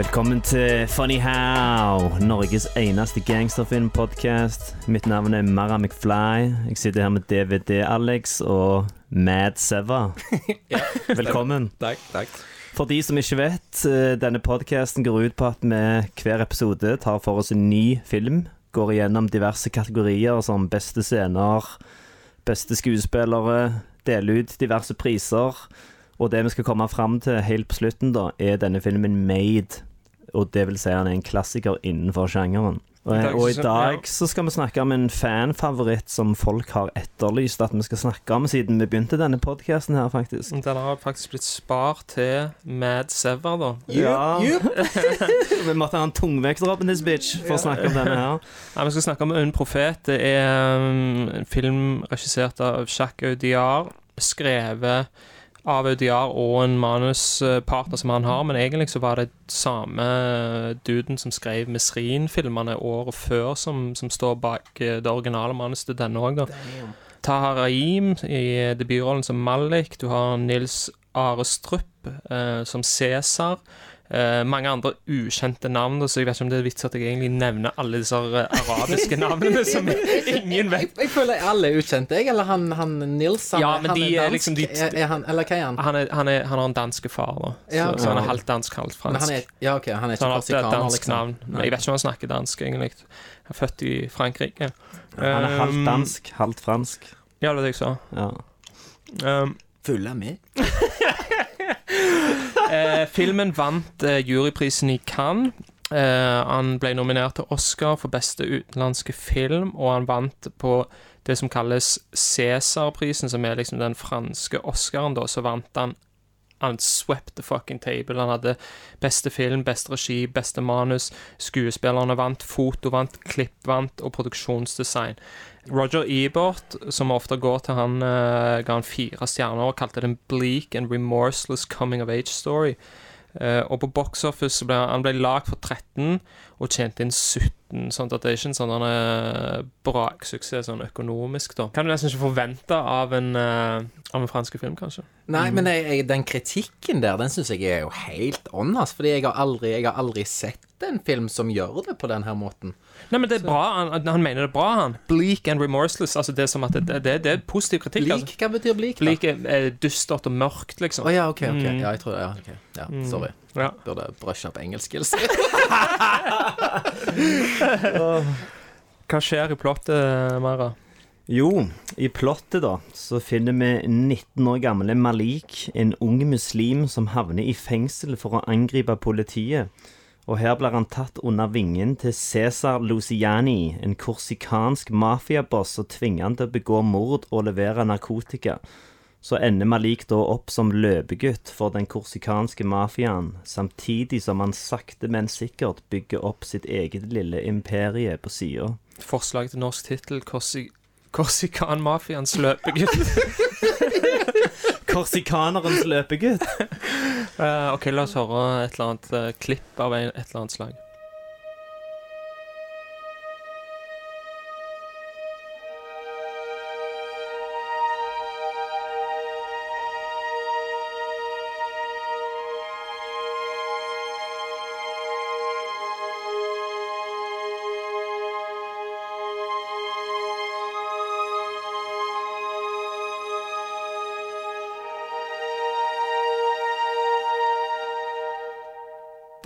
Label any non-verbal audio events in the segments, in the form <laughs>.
Velkommen til Funny How, Norges eneste gangsterfilmpodkast. Mitt navn er Mara McFly. Jeg sitter her med DVD-Alex og Mad Seva. <laughs> Velkommen. Takk, takk. For de som ikke vet, eh, denne podkasten går ut på at vi hver episode tar for oss en ny film. Går igjennom diverse kategorier som beste scener, beste skuespillere, deler ut diverse priser. Og det vi skal komme fram til helt på slutten, da, er denne filmen Made. Og det vil si han er en klassiker innenfor sjangeren. Og, og i dag så skal vi snakke om en fanfavoritt som folk har etterlyst at vi skal snakke om siden vi begynte denne podkasten her, faktisk. Den har faktisk blitt spart til Mad Sever, da. Ja. <laughs> vi måtte ha en tungvekter up in this bitch for å snakke om denne her. <laughs> Ja, vi skal snakke om En profet. Det er um, en film regissert av Jacques Audiard. Skrevet av Audiar og en manuspartner som han har, men egentlig så var det samme duden som skrev Mesrin-filmene året før, som, som står bak eh, det originale manuset til denne òg, da. Tahar Aim i debutrollen som Malik. Du har Nils Are Strupp eh, som Cæsar. Eh, mange andre ukjente navn, så jeg vet ikke om det er vits at jeg egentlig nevner alle disse eh, arabiske <laughs> navnene som ingen vet. Jeg, jeg føler alle er ukjente, jeg. Eller han, han Nils han, Ja, men han de er dansk. liksom de- er, er han, Eller hva er han? Han, er, han, er, han har en dansk far, da. Så, okay. så han er halvt dansk, halvt Men fransk. han er, ja, ok, han er så ikke han har alltid et korsikaner, dansk liksom. navn. Men jeg vet ikke om han snakker dansk, egentlig. Han er født i Frankrike. Han er halvt Um, dansk, halvt fransk. Ja, det var det jeg sa. Ja. Um, Følger med. <laughs> Eh, filmen vant eh, juryprisen i Cannes. Eh, han ble nominert til Oscar for beste utenlandske film, og han vant på det som kalles Cæsar-prisen, som er liksom den franske Oscaren, da. Så vant han Han swept the fucking table. Han hadde beste film, beste regi, beste manus. Skuespillerne vant, foto vant, klipp vant, og produksjonsdesign. Roger Ebert, som ofte går til han, uh, ga han fire stjerner og kalte det en bleak and remorseless coming of age story. Uh, og på box office ble han, han ble lagd for 13 og tjente inn 17, sånn at det er ikke en sånn uh, braksuksess sånn økonomisk, da. Kan du nesten ikke forvente av en, uh, av en fransk film, kanskje. Nei, men jeg, jeg, den kritikken der, den syns jeg er jo helt on, ass. Fordi jeg har, aldri, jeg har aldri sett en film som gjør det på den her måten. Nei, men det er bra. Han, han mener det er bra, han. Bleak and remorseless. Altså det er som at det, det, det er positiv kritikk. Bleak, Altså. Hva betyr bleak? da? Bleak er er dystert og mørkt, liksom. Å ja, ok. ok Mm. Ja, jeg tror det. Ja, okay. ja sorry. Ja. Burde brushe opp engelskskillsen. Hva skjer i plottet, Mara? Jo, i plottet da, så finner vi 19 år gamle Malik, en ung muslim som havner i fengsel for å angripe politiet. Og her blir han tatt under vingen til Cæsar Luciani, en korsikansk mafiaboss, og tvinger han til å begå mord og levere narkotika. Så ender Malik da opp som løpegutt for den korsikanske mafiaen, samtidig som han sakte, men sikkert bygger opp sitt eget lille imperie på sida. Forslag til norsk tittel Korsi Korsikan-mafiaens løpegutt. <laughs> Korsikanerens løpegutt! uh, ok, la oss høre et eller annet uh, klipp av en, et eller annet slag.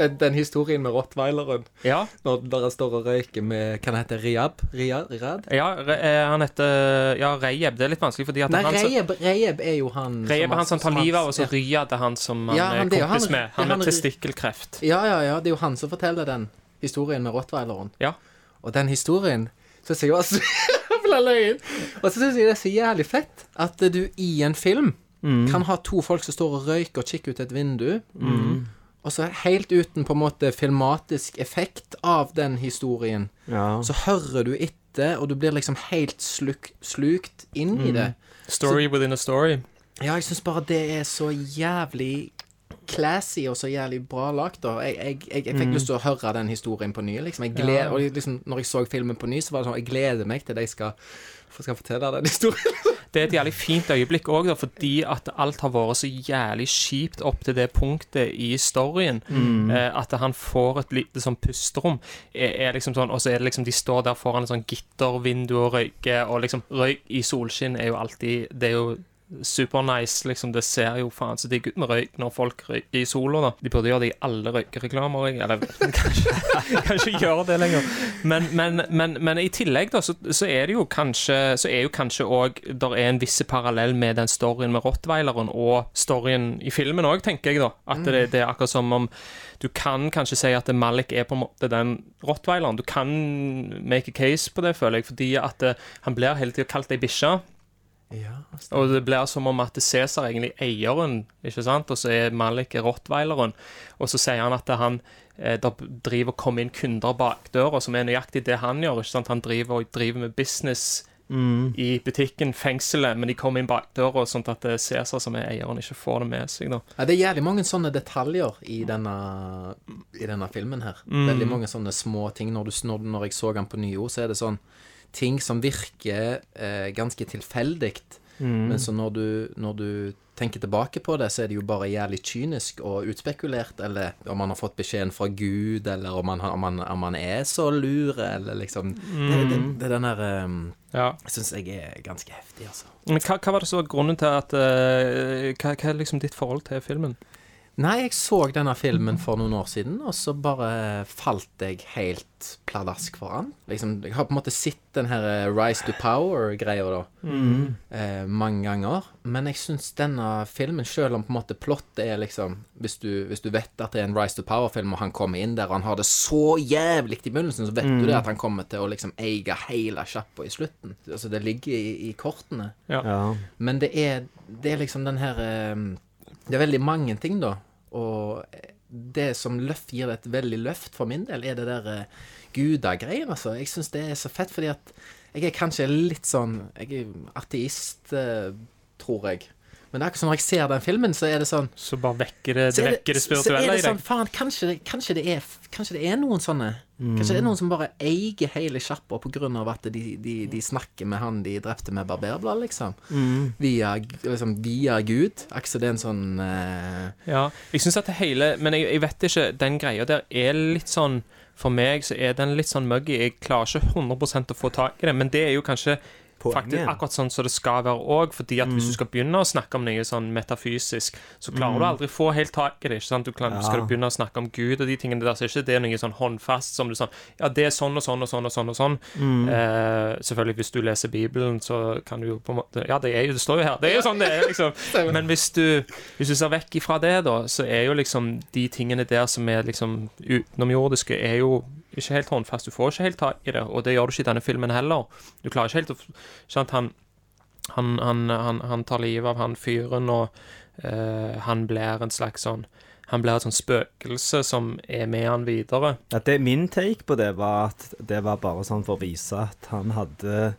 Den, den historien med rottweileren, Ja, når dere står og røyker med Hva heter? Riab? Riyad? Riyad? ja re, eh, han heter Ja, Reyeb. Det er litt vanskelig, fordi at Nei, han Reyeb, Reyeb er jo han Reyeb er han som tar livet av og så Ryad er han som han Ja, han- er kompis han- med. Han med testikkelkreft. Ja, ja, ja. Det er jo han som forteller den historien med rottweileren. Ja. Og den historien syns jeg jo så <laughs> løgn. Og så syns jeg det er så jævlig fett at du i en film Kan ha to folk som står og røyker og kikker ut et vindu. Og så helt uten på en måte filmatisk effekt av den historien, Ja. så hører du etter, og du blir liksom helt sluk, slukt inn i det. Story within a story. Ja, jeg syns bare det er så jævlig classy og så jævlig bra lagd. da. Jeg, jeg, jeg, jeg fikk lyst til å høre den historien på ny. liksom. Jeg gled, og liksom, når jeg så filmen på ny, så var det sånn Jeg gleder meg til jeg skal, skal fortelle den historien. <laughs> Det er et jævlig fint øyeblikk òg, fordi at alt har vært så jævlig kjipt opp til det punktet i storyen. Eh, at han får et lite sånn pusterom. Er, er liksom sånn, Og så er det liksom de står der foran et sånn gittervindu og røyker, og liksom røyk i solskinn er jo alltid Det er jo supernice, liksom. Det ser jo faen så digg ut med røyk når folk røyker i sola, da. De burde gjøre det i alle røykereklamer. Eller <laughs> kanskje, kanskje gjøre det lenger. Men, men, men, men i tillegg, da, så, så er det jo kanskje Så er jo kanskje òg Der er en viss parallell med den storyen med rottweileren og storyen i filmen òg, tenker jeg, da. At det, det er akkurat som om du kan kanskje si at Malik er på en måte den rottweileren. Du kan make a case på det, føler jeg, fordi at eh, han blir hele tida kalt ei bikkje. Ja, Og det blir som om at Cæsar egentlig er eieren, ikke sant? og så er Malik rottweileren. Og så sier han at han eh, driver og kommer inn kunder bak døra, som er nøyaktig det han gjør. ikke sant? Han driver og driver med business i butikken, fengselet, men de kommer inn bak døra, sånn at det er Cæsar som er eieren, ikke får det med seg. da. Ja, det er jævlig mange sånne detaljer i denne, i denne filmen her. Veldig mange sånne små ting. Når, du, når, når jeg så den på nyord, så er det sånn ting som virker eh, ganske tilfeldig. Men så når du, når du tenker tilbake på det, så er det jo bare jævlig kynisk og utspekulert. Eller om man har fått beskjeden fra Gud, eller om man, om man, om man er så lur, eller liksom Det, det, det er den der um, Ja. syns jeg er ganske heftig, altså. Men hva, hva var det som var grunnen til at uh, hva, hva er liksom ditt forhold til filmen? Nei, jeg så denne filmen for noen år siden, og så bare falt jeg helt pladask for han. Liksom, jeg har på en måte sett den her eh, Rise to Power-greia da, eh, mange ganger. Men jeg syns denne filmen, selv om på en måte plottet er liksom hvis du, hvis du vet at det er en Rise to Power-film, og han kommer inn der og han har det så jævlig i begynnelsen, så vet du det at han kommer til å liksom eie hele sjappa i slutten. Altså, det ligger i, i kortene. Ja. Men det er, det er liksom den her eh, Det er veldig mange ting, da. Og det som løft, gir det et veldig løft for min del, er det der uh, gudagreien, altså. Jeg syns det er så fett, fordi at jeg er kanskje litt sånn Jeg er ateist, eh, tror jeg. Men det er akkurat som når jeg ser den filmen, så er det sånn Så bare vekker det, det er vekker det spirituelle det deg? sånn, faen, kanskje det, kanskje, det er, kanskje det er noen sånne Kanskje det er noen som bare eier hele sjappa på grunn av at de, de, de snakker med han de drepte med barberblad, liksom. Via, liksom. via Gud. Akkurat det er en sånn uh... Ja, jeg synes at det hele Men jeg, jeg vet ikke, den greia der er litt sånn For meg så er den litt sånn muggy. Jeg klarer ikke 100% å få tak i det, men det er jo kanskje Poenget. faktisk akkurat sånn som det skal være òg. Fordi at hvis du skal begynne å snakke om noe sånn metafysisk, så klarer du aldri få helt tak i det. ikke sant? Du klarer, Skal du begynne å snakke om Gud og de tingene der, så er ikke det noe sånn håndfast som du sånn Ja, det er sånn og sånn og sånn og sånn og sånn. Eh, selvfølgelig, hvis du leser Bibelen, så kan du jo på en måte Ja, det, er jo, det står jo her. Det er jo sånn det er, <laughs> liksom. Men hvis du, hvis du ser vekk ifra det, da, så er jo liksom de tingene der som er liksom utenomjordiske, er jo ikke helt håndfast. Du får ikke helt tak i det, og det gjør du ikke i denne filmen heller. Du klarer ikke helt å sant? Han, han, han, han, han tar livet av han fyren, og uh, han blir en slags sånn Han blir et sånt spøkelse som er med han videre. Ja, det, min take på det var at det var bare sånn for å vise at han hadde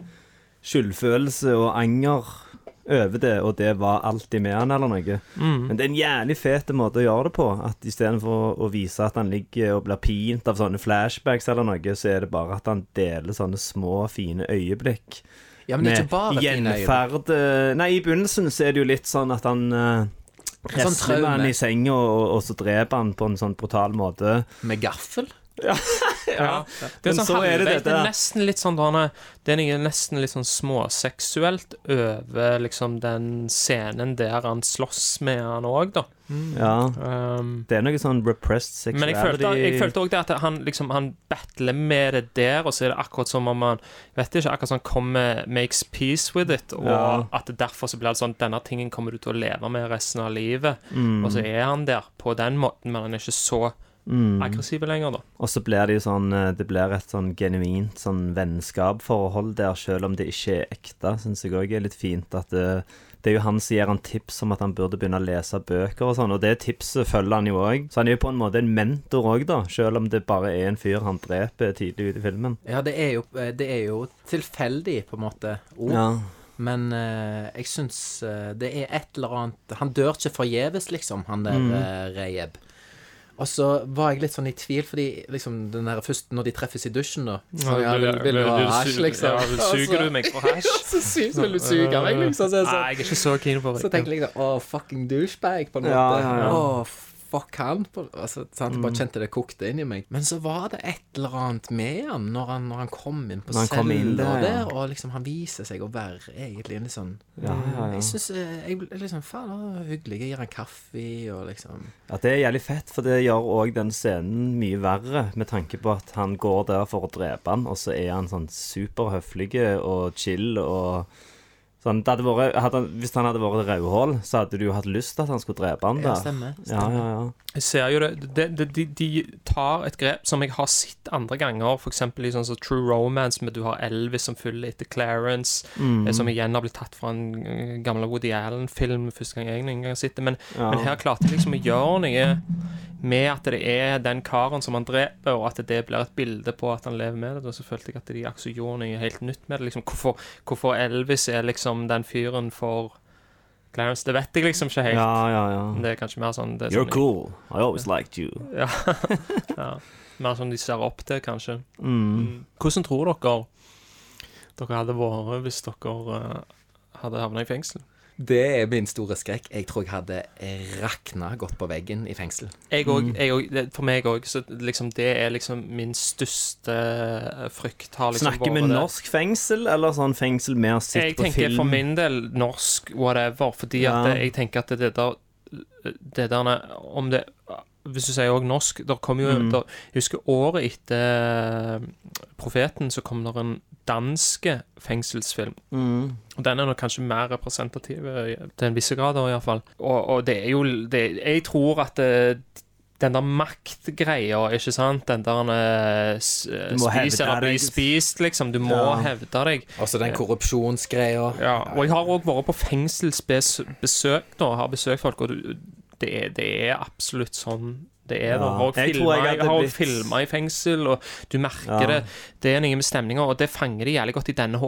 skyldfølelse og anger over det, og det var alltid med han eller noe. Men det er en jævlig fet måte å gjøre det på. At istedenfor å vise at han ligger og blir pint av sånne flashbacks eller noe, så er det bare at han deler sånne små, fine øyeblikk. Ja, men det ikke bare fine øyeblikk. eh, Nei, i begynnelsen så er det jo litt sånn at han uh, Sånn traume. han i senga, og, og så dreper han på en sånn brutal måte. Med gaffel. <laughs> Ja. Det er, sånn så er det halvveis, det er nesten litt sånn Dane, Det er nesten litt sånn småseksuelt over liksom den scenen der han slåss med han òg, da. Ja. Um, Det er noe sånn repressed men jeg sexuality følte, jeg følte også det at han liksom Han battler med det der, og så er det akkurat som om han Vet ikke, akkurat sånn kommer Makes peace with it, og Ja. at det derfor så blir det sånn Denne tingen kommer du til å leve med resten av livet. Mm. Og så er han der på den måten, men han er ikke så Mm. aggressive lenger, da. Og så blir det jo sånn eh, Det blir et sånn genuint sånn vennskapsforhold der, selv om det ikke er ekte, syns jeg òg er litt fint. At det, det er jo han som gir han tips om at han burde begynne å lese bøker og sånn, og det tipset følger han jo òg. Så han er jo på en måte en mentor òg, da, selv om det bare er en fyr han dreper tidlig ute i filmen. Ja, det er jo, eh, det er jo tilfeldig, på en måte, ord. Ja. Men uh, jeg syns uh, det er et eller annet Han dør ikke forgjeves, liksom, han der Mm. uh, Rejeb. Og så var jeg litt sånn i tvil, fordi liksom den der først når de treffes i dusjen, da så, ja, vil, vil du ha hasj, liksom? Ja, vil suger du meg for hasj? <laughs> så sykt vil du suge meg, liksom. Så, så, Nei, så, jeg er ikke så keen på så tenker jeg liksom Å, fucking douchebag, på en Ja, måte. ja, ja. Å, fuck han. Altså, sant, jeg bare kjente det kokte inn i meg. Men så var det et eller annet med han når han, når han kom inn på cella der, ja. og liksom han viser seg å være egentlig en litt sånn Ja, ja, ja. Jeg syns jeg ble liksom Faen, det var hyggelig. Jeg gir han kaffe og liksom Ja, det er jævlig fett, for det gjør òg den scenen mye verre, med tanke på at han går der for å drepe han, og så er han sånn superhøflig og chill og sånn det hadde vært, hadde, Hvis han hadde vært rødhål, så hadde du jo hatt lyst til at han skulle drepe han Ja, der. stemmer. Ja, stemmer. ja, ja. Jeg ser jo det, De, det de, de tar et grep som jeg har sett andre ganger, f.eks. i sånn som True Romance, med du har Elvis som følger etter Clarence, Mm. eh, som igjen har blitt tatt fra en eh, gammel Woody Allen-film første gang jeg en gang har sett det. Men, Ja. men her klarte jeg liksom å gjøre noe med at det er den karen som han dreper, og at det blir et bilde på at han lever med det. Og så følte jeg at de akkurat gjorde noe helt nytt med det. Liksom, hvorfor, hvorfor Elvis er liksom den fyren for Clarence, det vet jeg liksom ikke helt. ja, ja, ja. Det er kanskje mer sånn det er You're sånn, cool. I always liked you. <laughs> Ja. ja. Mer sånn de ser opp til, kanskje. Mm. Hvordan tror dere dere hadde vært hvis dere uh, hadde havna i fengsel? Det er min store skrekk. Jeg tror jeg hadde rakna godt på veggen i fengsel. Jeg òg, jeg for meg òg. Så liksom, det er liksom min største eh, frykt. Har liksom Snakker vi norsk fengsel, eller sånn fengsel vi har sett Jeg tenker for min del norsk, whatever. Fordi Ja. at jeg tenker at det der Det der Om det Hvis du sier òg norsk der kom jo, Mm. der, Jeg husker året etter eh, Profeten, så kom der en danske fengselsfilm. Mm. Og den er nok kanskje mer representativ eh, til en viss grad, iallfall. Og, og det er jo det, Jeg tror at det, den der maktgreia, ikke sant Den der uh, eh, spis eller bli spist, liksom. Du må Ja. hevde deg. Altså den korrupsjonsgreia. Ja, og jeg har òg vært på fengselsbesøk nå, har besøkt folk, og du, det, er, det er absolutt sånn det er. Ja. det. Jeg tror jeg jeg, har blitt- filma i fengsel, og du merker Ja. det. Det er noe med stemninga, og det fanger de jævlig godt i denne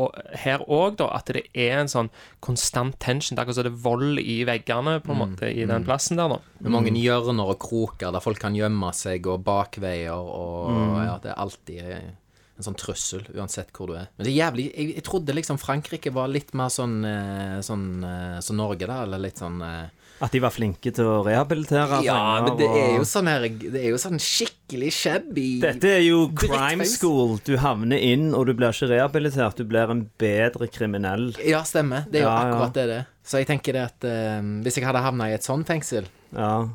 her òg. At det er en sånn konstant tension. Det er akkurat som det er vold i veggene, på en måte, i den plassen der, da. Med mange hjørner og kroker der folk kan gjemme seg, og bakveier, og ja, det er alltid en sånn trussel, uansett hvor du er. Men det er jævlig Jeg, jeg trodde liksom Frankrike var litt mer sånn eh, Sånn eh, som Norge, da, eller litt sånn eh, At de var flinke til å rehabilitere Ja, men det er jo sånn her Det er jo sånn skikkelig shabby Dette er jo crime crime school. Du havner inn, og du blir ikke rehabilitert. Du blir en bedre kriminell. Ja, stemmer. Det er jo Ja, ja. akkurat det det er. Så jeg tenker det at eh, hvis jeg hadde havna i et sånt fengsel Ja.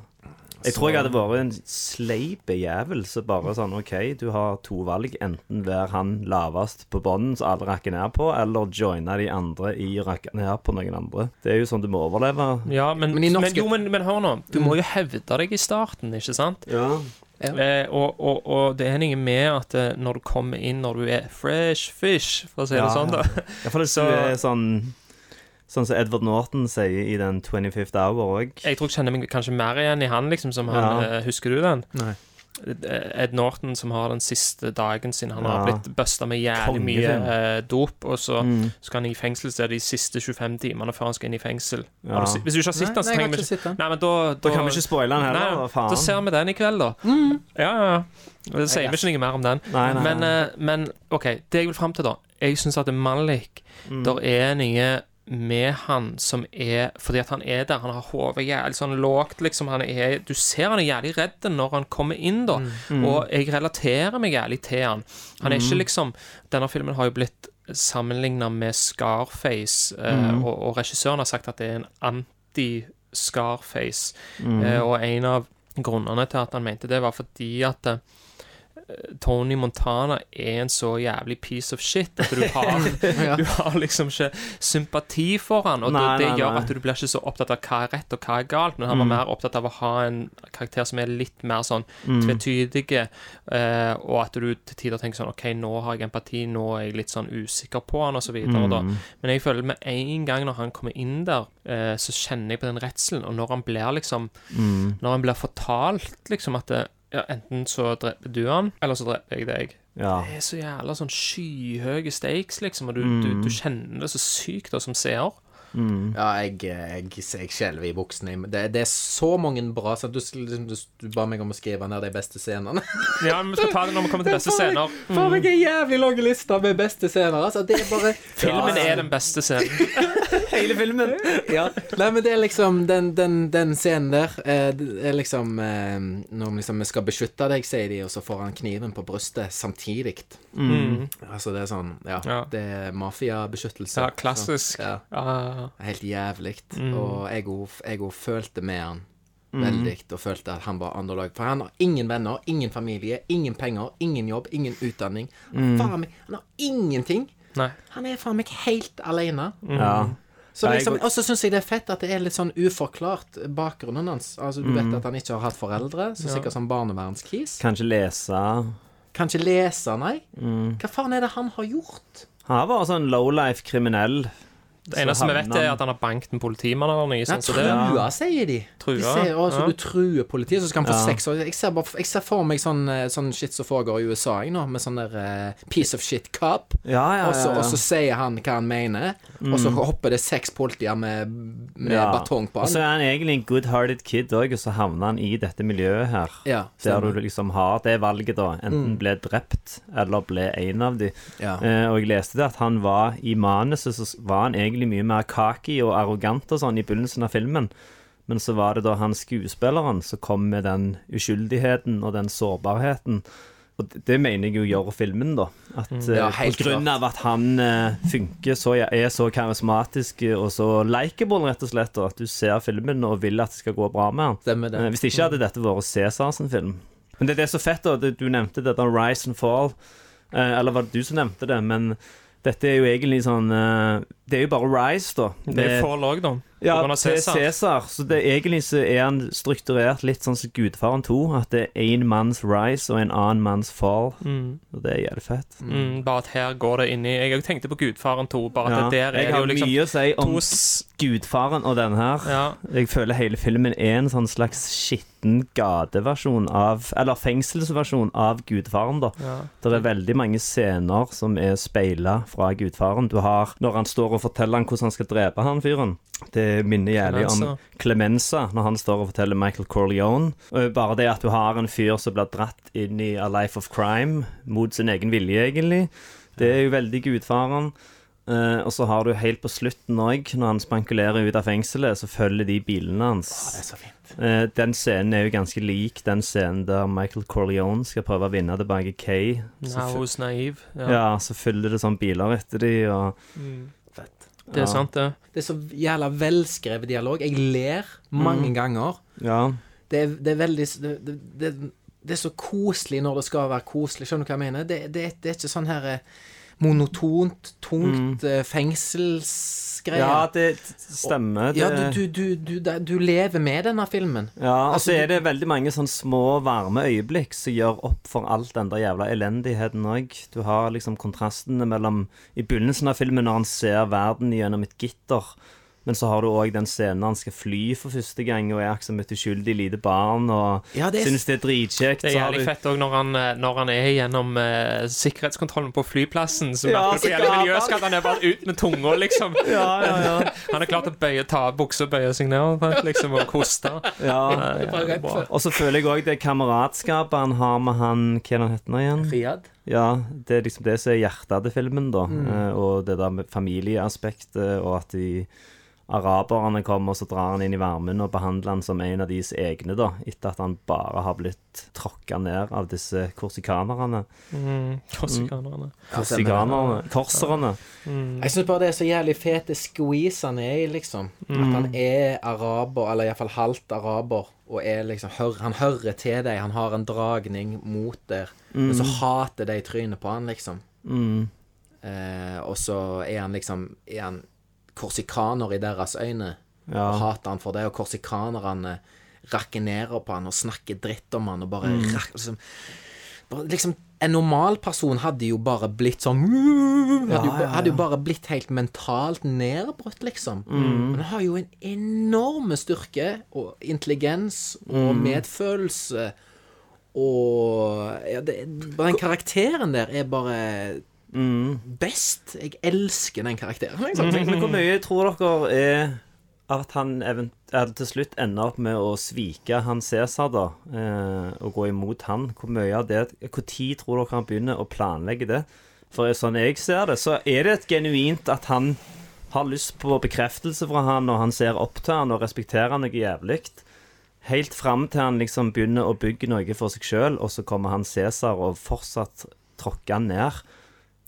Jeg tror jeg hadde vært en sleip jævel så bare sånn OK, du har to valg. Enten være han lavest på bånden som alle rakker ned på, eller joine de andre i å rakke ned på noen andre. Det er jo sånn du må overleve. Ja, men, Men men, jo, men, men hør nå. Du må jo hevde deg i starten, ikke sant? Ja. Eh, og, og, og det er noe med at eh, når du kommer inn når du er fresh fish, for å si det Ja, sånn, da Iallfall hvis Så- du er sånn Sånn som Edward Norton sier i den 25th Hour òg. Jeg tror jeg kjenner meg kanskje mer igjen i han, liksom, som han Ja. eh, Husker du den? Nei. Ed Norton som har den siste dagen sin. Han har blitt busta med jævlig mye eh, dop, og så Mm. skal han i fengsel så er det de siste 25 timene før han skal inn i fengsel. Ja. Har du, hvis du ikke har sett den, så trenger vi ikke. Nei, men da, Da kan vi ikke spoile den heller, Nei, da, faen. Da ser vi den i kveld, da. Ja, ja, ja. Da sier vi ikke noe mer om den. Nei, nei. Men, eh, men OK, det jeg vil fram til, da Jeg syns at Malik Mm. Der er noe med han som er Fordi at han er der, han har hodet jævlig sånn lågt, liksom. Han er, du ser han er jævlig redd når han kommer inn, da. Mm. Og jeg relaterer meg jævlig til han. Han er ikke liksom Denne filmen har jo blitt sammenligna med Scarface, eh, Mm. og, og regissøren har sagt at det er en anti-Scarface. Mm. Eh, og en av grunnene til at han mente det, var fordi at Tony Montana er en så jævlig piece of shit at du <laughs> har, du har liksom ikke sympati for han, og Nei, det, det nei, gjør nei. at du blir ikke så opptatt av hva er rett og hva er galt, men han var mer opptatt av å ha en karakter som er litt mer sånn tvetydige, eh, og at du til tider tenker sånn OK, nå har jeg empati, nå er jeg litt sånn usikker på han, og så videre, da. Men jeg føler med en gang når han kommer inn der, eh, så kjenner jeg på den redselen, og når han blir liksom Når han blir fortalt liksom at det, ja, enten så dreper du han, eller så dreper jeg deg. Ja. Det er så jævla sånn skyhøye stakes, liksom, og du, du, du kjenner det så sykt da som seer. Ja, jeg, jeg, jeg skjelver i buksene. Det, det er så mange bra så du, liksom, du, du ba meg om å skrive ned de beste scenene. <laughs> Ja, men vi skal ta det når vi kommer til beste scener. Faen meg en jævlig lang liste med beste scener. Altså, det er bare <laughs> Filmen er den beste scenen. <laughs> Hele filmen. ja. Nei, men det er liksom den, den, den scenen der eh, Det er liksom Når Når liksom, vi skal beskytte deg, sier de, og så får han kniven på brystet samtidig. Mm. Altså, det er sånn Ja, Ja. det er mafiabeskyttelse. Ja, klassisk. Så, ja. Ja. Helt jævlig. Mm. Og jeg òg følte med han veldig, og følte at han var underlag. For han har ingen venner, ingen familie, ingen penger, ingen jobb, ingen utdanning. Han, mm. meg, han har ingenting. Nei. Han er faen meg helt alene. Ja. Så liksom, og så syns jeg det er fett at det er litt sånn uforklart bakgrunnen hans. Altså Du Mm. vet at han ikke har hatt foreldre, så sikkert som barnevernskis. Kanskje lese Kan ikke lese, nei. Mm. Hva faen er det han har gjort? Han har vært sånn lowlife kriminell. Det eneste vi vet, er at han har banket en politimann eller noe Nei, sånt. Så det, trua, sier de. Trua, De sier, å, så ja. du truer politiet, så skal han få Ja. seks år. Jeg ser, bare, jeg ser for meg sånn, eh, sånn shit som foregår i USA jeg, nå, med sånn der uh, piece of shit cop. Ja, ja, Og så, ja, ja. og så sier han hva han mener, og så hopper det seks politier med, med Ja. batong på han. Og så er han egentlig en good-hearted kid òg, og så havner han i dette miljøet her. Ja, Der du liksom har det valget, da. Enten ble drept, eller ble en av de. Ja. Eh, og jeg leste det at han var i manuset, så var han egentlig mye mer kaki og arrogant og sånn i begynnelsen av filmen. Men så var det da han skuespilleren som kom med den uskyldigheten og den sårbarheten. Og det, mener jeg jo gjør filmen, da. At eh, Ja, på grunn klart. av at han uh, funker så, er så karismatisk og så likeable, rett og slett, og at du ser filmen og vil at det skal gå bra med han. Det. Eh, Hvis ikke hadde dette vært Cæsars film. Men det, det er så fett, da. Du nevnte dette Rise and Fall. Eh, eller var det du som nevnte det? Men dette er jo egentlig sånn eh, Det er jo bare Rise, da. det er Fall òg, da. ja, det er Cæsar. Så det, egentlig så er han strukturert litt sånn som Gudfaren 2. At det er én manns rise og en annen manns fall. Mm. Og det er jævlig fett. Mm, bare at her går det inn i Jeg òg tenkte på Gudfaren 2, bare at Ja, det der er det har jo liksom mye å si om Gudfaren og den her. Ja. Jeg føler hele filmen er en sånn slags skitten gateversjon av Eller fengselsversjon av Gudfaren, da. ja. Det er veldig mange scener som er speila fra Gudfaren. Du har når han står og forteller han hvordan han skal drepe han fyren. Det minner jævlig om. Clemenza, når han står og forteller Michael Corleone. Bare det at du har en fyr som blir dratt inn i a life of crime, mot sin egen vilje, egentlig. Det er jo veldig Gudfaren. Eh, og så har du helt på slutten òg, når han spankulerer ut av fengselet, så følger de bilene hans. Det er så fint. Uh, den scenen er jo ganske lik den scenen der Michael Corleone skal prøve å vinne tilbake Kay. Fu- naive. Ja. ja, så følger det sånn biler etter de, og Fett. Det er Ja. sant, det. Det er så jævla velskrevet dialog. Jeg ler mange ganger. Ja. Det er, det er veldig det, det, det, det er så koselig når det skal være koselig. Skjønner du hva jeg mener? Det, det, det er ikke sånn her eh, monotont, tungt mm. fengselsgreie. ja, det stemmer. Det, Ja, du, du, du, du, du lever med denne filmen. ja, og altså, så er det veldig mange sånn små, varme øyeblikk som gjør opp for alt den der jævla elendigheten òg. Du har liksom kontrastene mellom I begynnelsen av filmen, når han ser verden gjennom et gitter. Men så har du òg den scenen han skal fly for første gang og er som et uskyldig lite barn og Ja, det er- synes det er dritkjekt. Det er jævlig du- fett òg når, han, eh, når han er gjennom uh, sikkerhetskontrollen på flyplassen. Så Ja, merker du jævlig miljøskatt. Han er bare ut med tunga, liksom. <laughs> Ja, ja, ja. <laughs> Han er klar til å bøye, ta av buksa og bøye seg ned liksom, og koste. <laughs> ja. Og så føler jeg òg det kameratskapet han har med han Hva er han heter nå igjen? Riyad. Ja, det er liksom det som er hjertet til filmen, da. Mm. Eh, og det der med familieaspektet, og at de araberne kommer, og så drar han inn i varmen og behandler han som en av deres egne, da, etter at han bare har blitt tråkka ned av disse korsikanerne. Mm, Korsikanerne. Korsikanerne. Korserne. Jeg syns bare det er så jævlig fete squeeze han er i, liksom. At han er araber, eller iallfall halvt araber, og er liksom Han hører til deg, han har en dragning mot der, men så hater de trynet på han, liksom. Mm. Eh, og så er han liksom Er han korsikaner i deres øyne, Ja. og hater han for det, og korsikanerne rakinerer på han og snakker dritt om han og bare, Mm. rak, liksom, liksom En normal person hadde jo bare blitt sånn hadde, jo, hadde jo bare blitt helt mentalt nedbrutt, liksom. Mm. Men han har jo en enorme styrke og intelligens og Mm. medfølelse og ja, det, Den karakteren der er bare Mm. best. Jeg elsker den karakteren. Liksom. Men hvor mye tror dere er at han event til slutt ender opp med å svike han Cæsar, da, eh, og gå imot han? Hvor mye av det Når tror dere han begynner å planlegge det? For sånn jeg ser det, så er det et genuint at han har lyst på bekreftelse fra han, og han ser opp til han og respekterer han noe jævlig. Helt fram til han liksom begynner å bygge noe for seg sjøl, og så kommer han Cæsar og fortsatt tråkker han ned.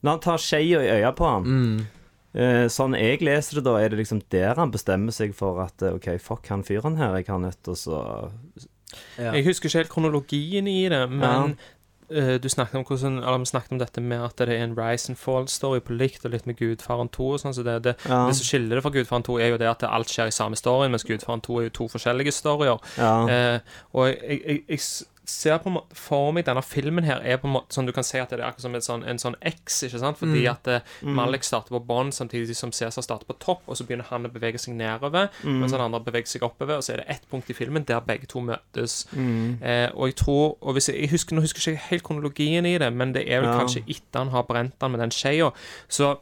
Når han tar skeia i øya på han eh, Sånn jeg leser det, da, er det liksom der han bestemmer seg for at eh, OK, fuck han fyren her, jeg har nødt til å så Ja. Jeg husker ikke helt kronologien i det, men eh, du snakket om hvordan Eller vi snakket om dette med at det er en rise and fall-story på likt, og litt med Gudfaren 2 og sånn, så det, det, Ja. det som skiller det fra Gudfaren 2, er jo det at alt skjer i samme storyen, mens Gudfaren 2 er jo to forskjellige storyer. Ja. Eh, og jeg, jeg, jeg s- ser på en måte for meg denne filmen her er på en måte sånn Du kan si at det er akkurat som sånn, en sånn X, ikke sant? Fordi at mm. Malik starter på bånn samtidig som Cæsar starter på topp, og så begynner han å bevege seg nedover, mens han andre beveger seg oppover, og så er det ett punkt i filmen der begge to møtes. Eh, og jeg tror og jeg, jeg husker, Nå husker jeg ikke helt kronologien i det, men det er vel Ja. kanskje etter han har brent han med den skeia. Så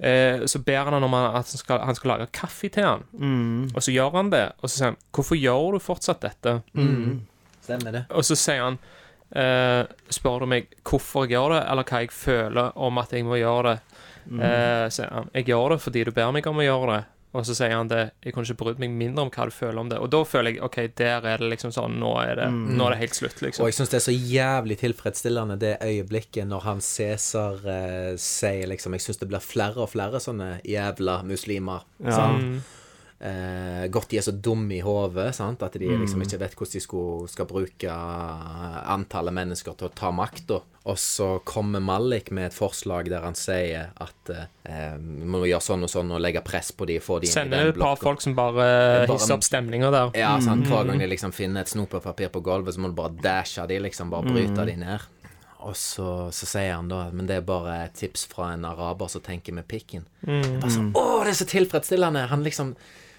Eh, så ber han om at han skal, han skal lage kaffe til han, Mm. og så gjør han det. Og så sier han 'Hvorfor gjør du fortsatt dette?' Stemmer det. Og så sier han eh, Spør du meg hvorfor jeg gjør det, eller hva jeg føler om at jeg må gjøre det. Eh, sier han Jeg gjør det fordi du ber meg om å gjøre det. Og så sier han det Jeg kunne ikke brydd meg mindre om hva du føler om det. Og da føler jeg OK, der er det liksom sånn Nå er det, nå er det helt slutt, Og liksom. jeg syns det er så jævlig tilfredsstillende det øyeblikket når han Cæsar eh, sier liksom Jeg syns det blir flere og flere sånne jævla muslimer. Ja. Sant? Eh, godt de er så dumme i hodet, at de liksom ikke vet hvordan de skulle, skal bruke antallet mennesker til å ta makta. Og så kommer Malik med et forslag der han sier at eh, vi må gjøre sånn og sånn og legge press på de få de den et par folk som bare Bare- hisser opp stemninga der. Ja, sant. Hver gang de liksom finner et snopepapir på gulvet, så må du bare dashe de, liksom. Bare bryte de ned. Og så, så sier han da Men det er bare et tips fra en araber som tenker med pikken. Er bare sånn, Å, det er så tilfredsstillende! Han liksom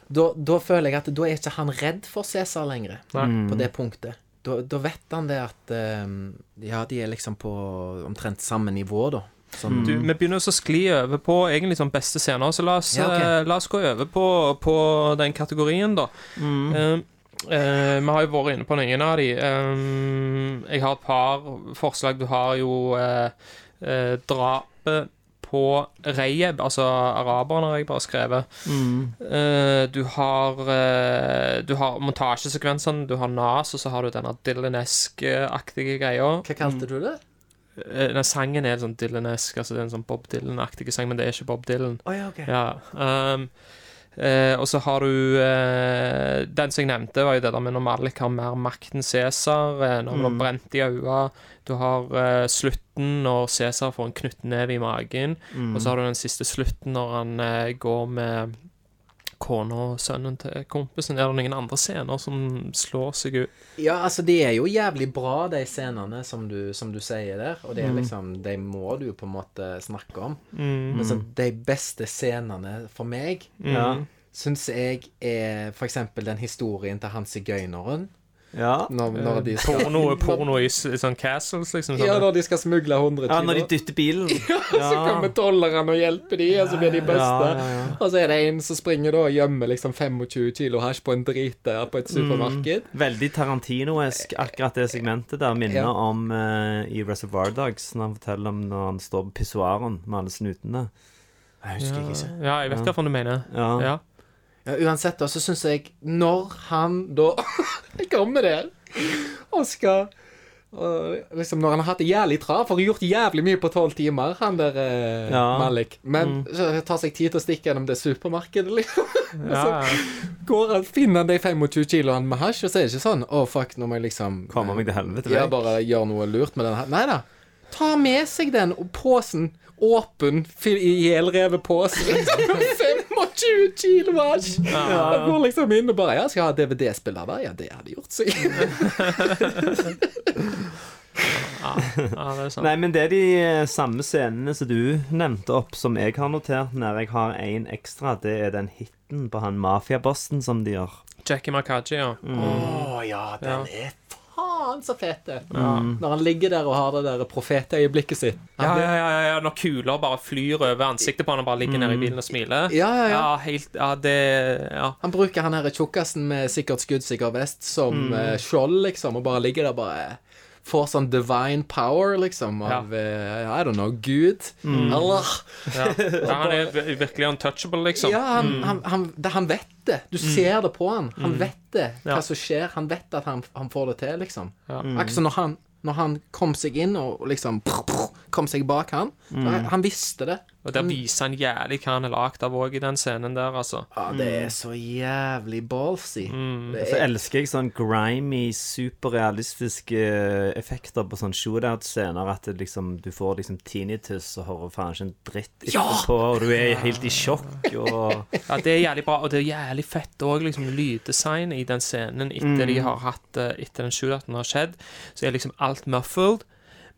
da, da føler jeg at da er ikke han redd for Cæsar lenger, på det punktet. Da, da vet han det at eh, Ja, de er liksom på omtrent samme nivå, da. Sånn, Du, vi begynner å skli over på egentlig sånn beste scener, så la oss, Ja, ok. eh, la oss gå over på, på den kategorien, da. Eh, Uh, vi har jo vært inne på noen av de. Eh, jeg har et par forslag. Du har jo uh, uh, drapet på Reyeb, altså araberne, har jeg bare skrevet. Eh, du har uh, Du har montasjesekvensene, du har Nas, og så har du denne Dylan-esk-aktige greia. hva kalte du det? Uh, nei, sangen er sånn Dylan-esk, altså det er en sånn Bob Dylan-aktig sang, men det er ikke Bob Dylan. Oh, ja, okay. Ja. Um, eh, og så har du eh, Den som jeg nevnte, var jo det der med når Malik har mer makt enn Cæsar. Eh, når han har brent i øynene. Du har eh, slutten når Cæsar får en knyttneve i magen. Og så har du den siste slutten når han eh, går med kona og sønnen til kompisen. Er det noen andre scener som slår seg ut? Ja, altså, de er jo jævlig bra, de scenene som du, som du sier der. Og det er liksom De må du jo på en måte snakke om. Men så de beste scenene for meg Ja. syns jeg er eksempel den historien til han sigøyneren. Ja. Når, når de skal Porno, porno i, s- i sånn castles, liksom? Ja, Sånn. når de skal smugle 100 kilo. ja, når de dytter bilen. <laughs> Så kommer tolleren og hjelper de, og så blir de beste. Ja, ja, ja. Og så er det en som springer da og gjemmer liksom 25 kilo hasj på en drit der på et supermarked. Veldig Tarantino-esk, akkurat det segmentet der. Minner Ja. om eh, i Reservoir Dogs, når han forteller om når han står på pissoaren med alle snutene. Jeg husker ikke. Ja, jeg vet hva du mener. Ja. Ja. Uansett, da, så syns jeg Når han da <laughs> kommer der og skal og liksom Når han har hatt det jævlig travelt, har gjort jævlig mye på tolv timer, han der eh, Ja. Malik. Men så tar seg tid til å stikke gjennom det supermarkedet, liksom. <laughs> Ja, så Går han, finner han de 25 kiloene med hasj, og så er det ikke sånn Å, fuck, nå må jeg liksom Komme meg til helvete Ja, vekk. bare gjør noe lurt med den. Nei da. Ta med seg den posen åpen, fy- ihjelrevet pose. <laughs> 25 kilo hasj! Han går liksom inn og bare Ja, skal jeg ha DVD-spill der? Ja, det hadde gjort seg. ja, det er sant. Nei, men det er de eh, samme scenene som du nevnte opp, som jeg har notert når jeg har én ekstra. Det er den hiten på han mafiabossen som de gjør. Jackie Makaji, ja. Å ja, den Ja. er faen så fet, det. Når han ligger der og har det der profetøyeblikket sitt. Ja, ja, ja, ja, Når kuler bare flyr over ansiktet på han og bare ligger nede i bilen og smiler. Ja, ja, ja. helt Ja, det Ja. Han bruker han her tjukkasen med sikkert skuddsikker vest som eh, skjold, liksom, og bare ligger der bare Får sånn divine power, liksom, av eh, I don't know, Gud. Allah. ja. ja han er virkelig untouchable, liksom. Ja, han, han, han, det, han vet det. Du ser det på han. Han vet det, hva Ja. som skjer. Han vet at han, han får det til, liksom. Ja. Akkurat som når han, når han kom seg inn og liksom kom seg bak han. Han visste det. Og der viser han jævlig hva han er lagd av òg i den scenen der, altså. Ja, det er så jævlig ballsy. Det Så er, elsker jeg sånn grimy, superrealistiske effekter på sånn shootout-scener. At det liksom, du får liksom tinnitus og hører faen ikke en dritt etterpå, og du er helt i sjokk og Ja, det er jævlig bra, og det er jævlig fett òg, liksom, lyddesign i den scenen etter de har hatt Etter den shootouten har skjedd, så er liksom alt muffled.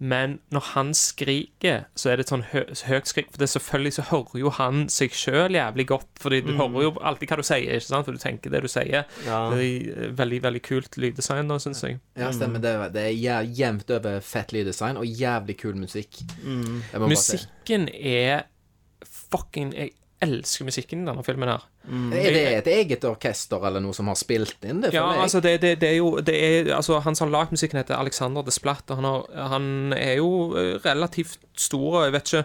Men når han skriker, så er det et sånn hø høyt skrik. For det er selvfølgelig så hører jo han seg sjøl jævlig godt, Fordi du hører jo alltid hva du sier, ikke sant? For du tenker det du sier. Ja. Det er eh, veldig, veldig kult lyddesign da, syns jeg. ja, stemmer. Det, det er jevnt over fett lyddesign og jævlig kul musikk. Si. Musikken er fucking Jeg elsker musikken i denne filmen her. Er det et eget orkester eller noe som har spilt inn det? Ja, meg? altså det, det, det er jo det er, altså, Han som har lagd musikken, heter Alexander Desplat, og han, har, han er jo eh, relativt stor. Jeg vet ikke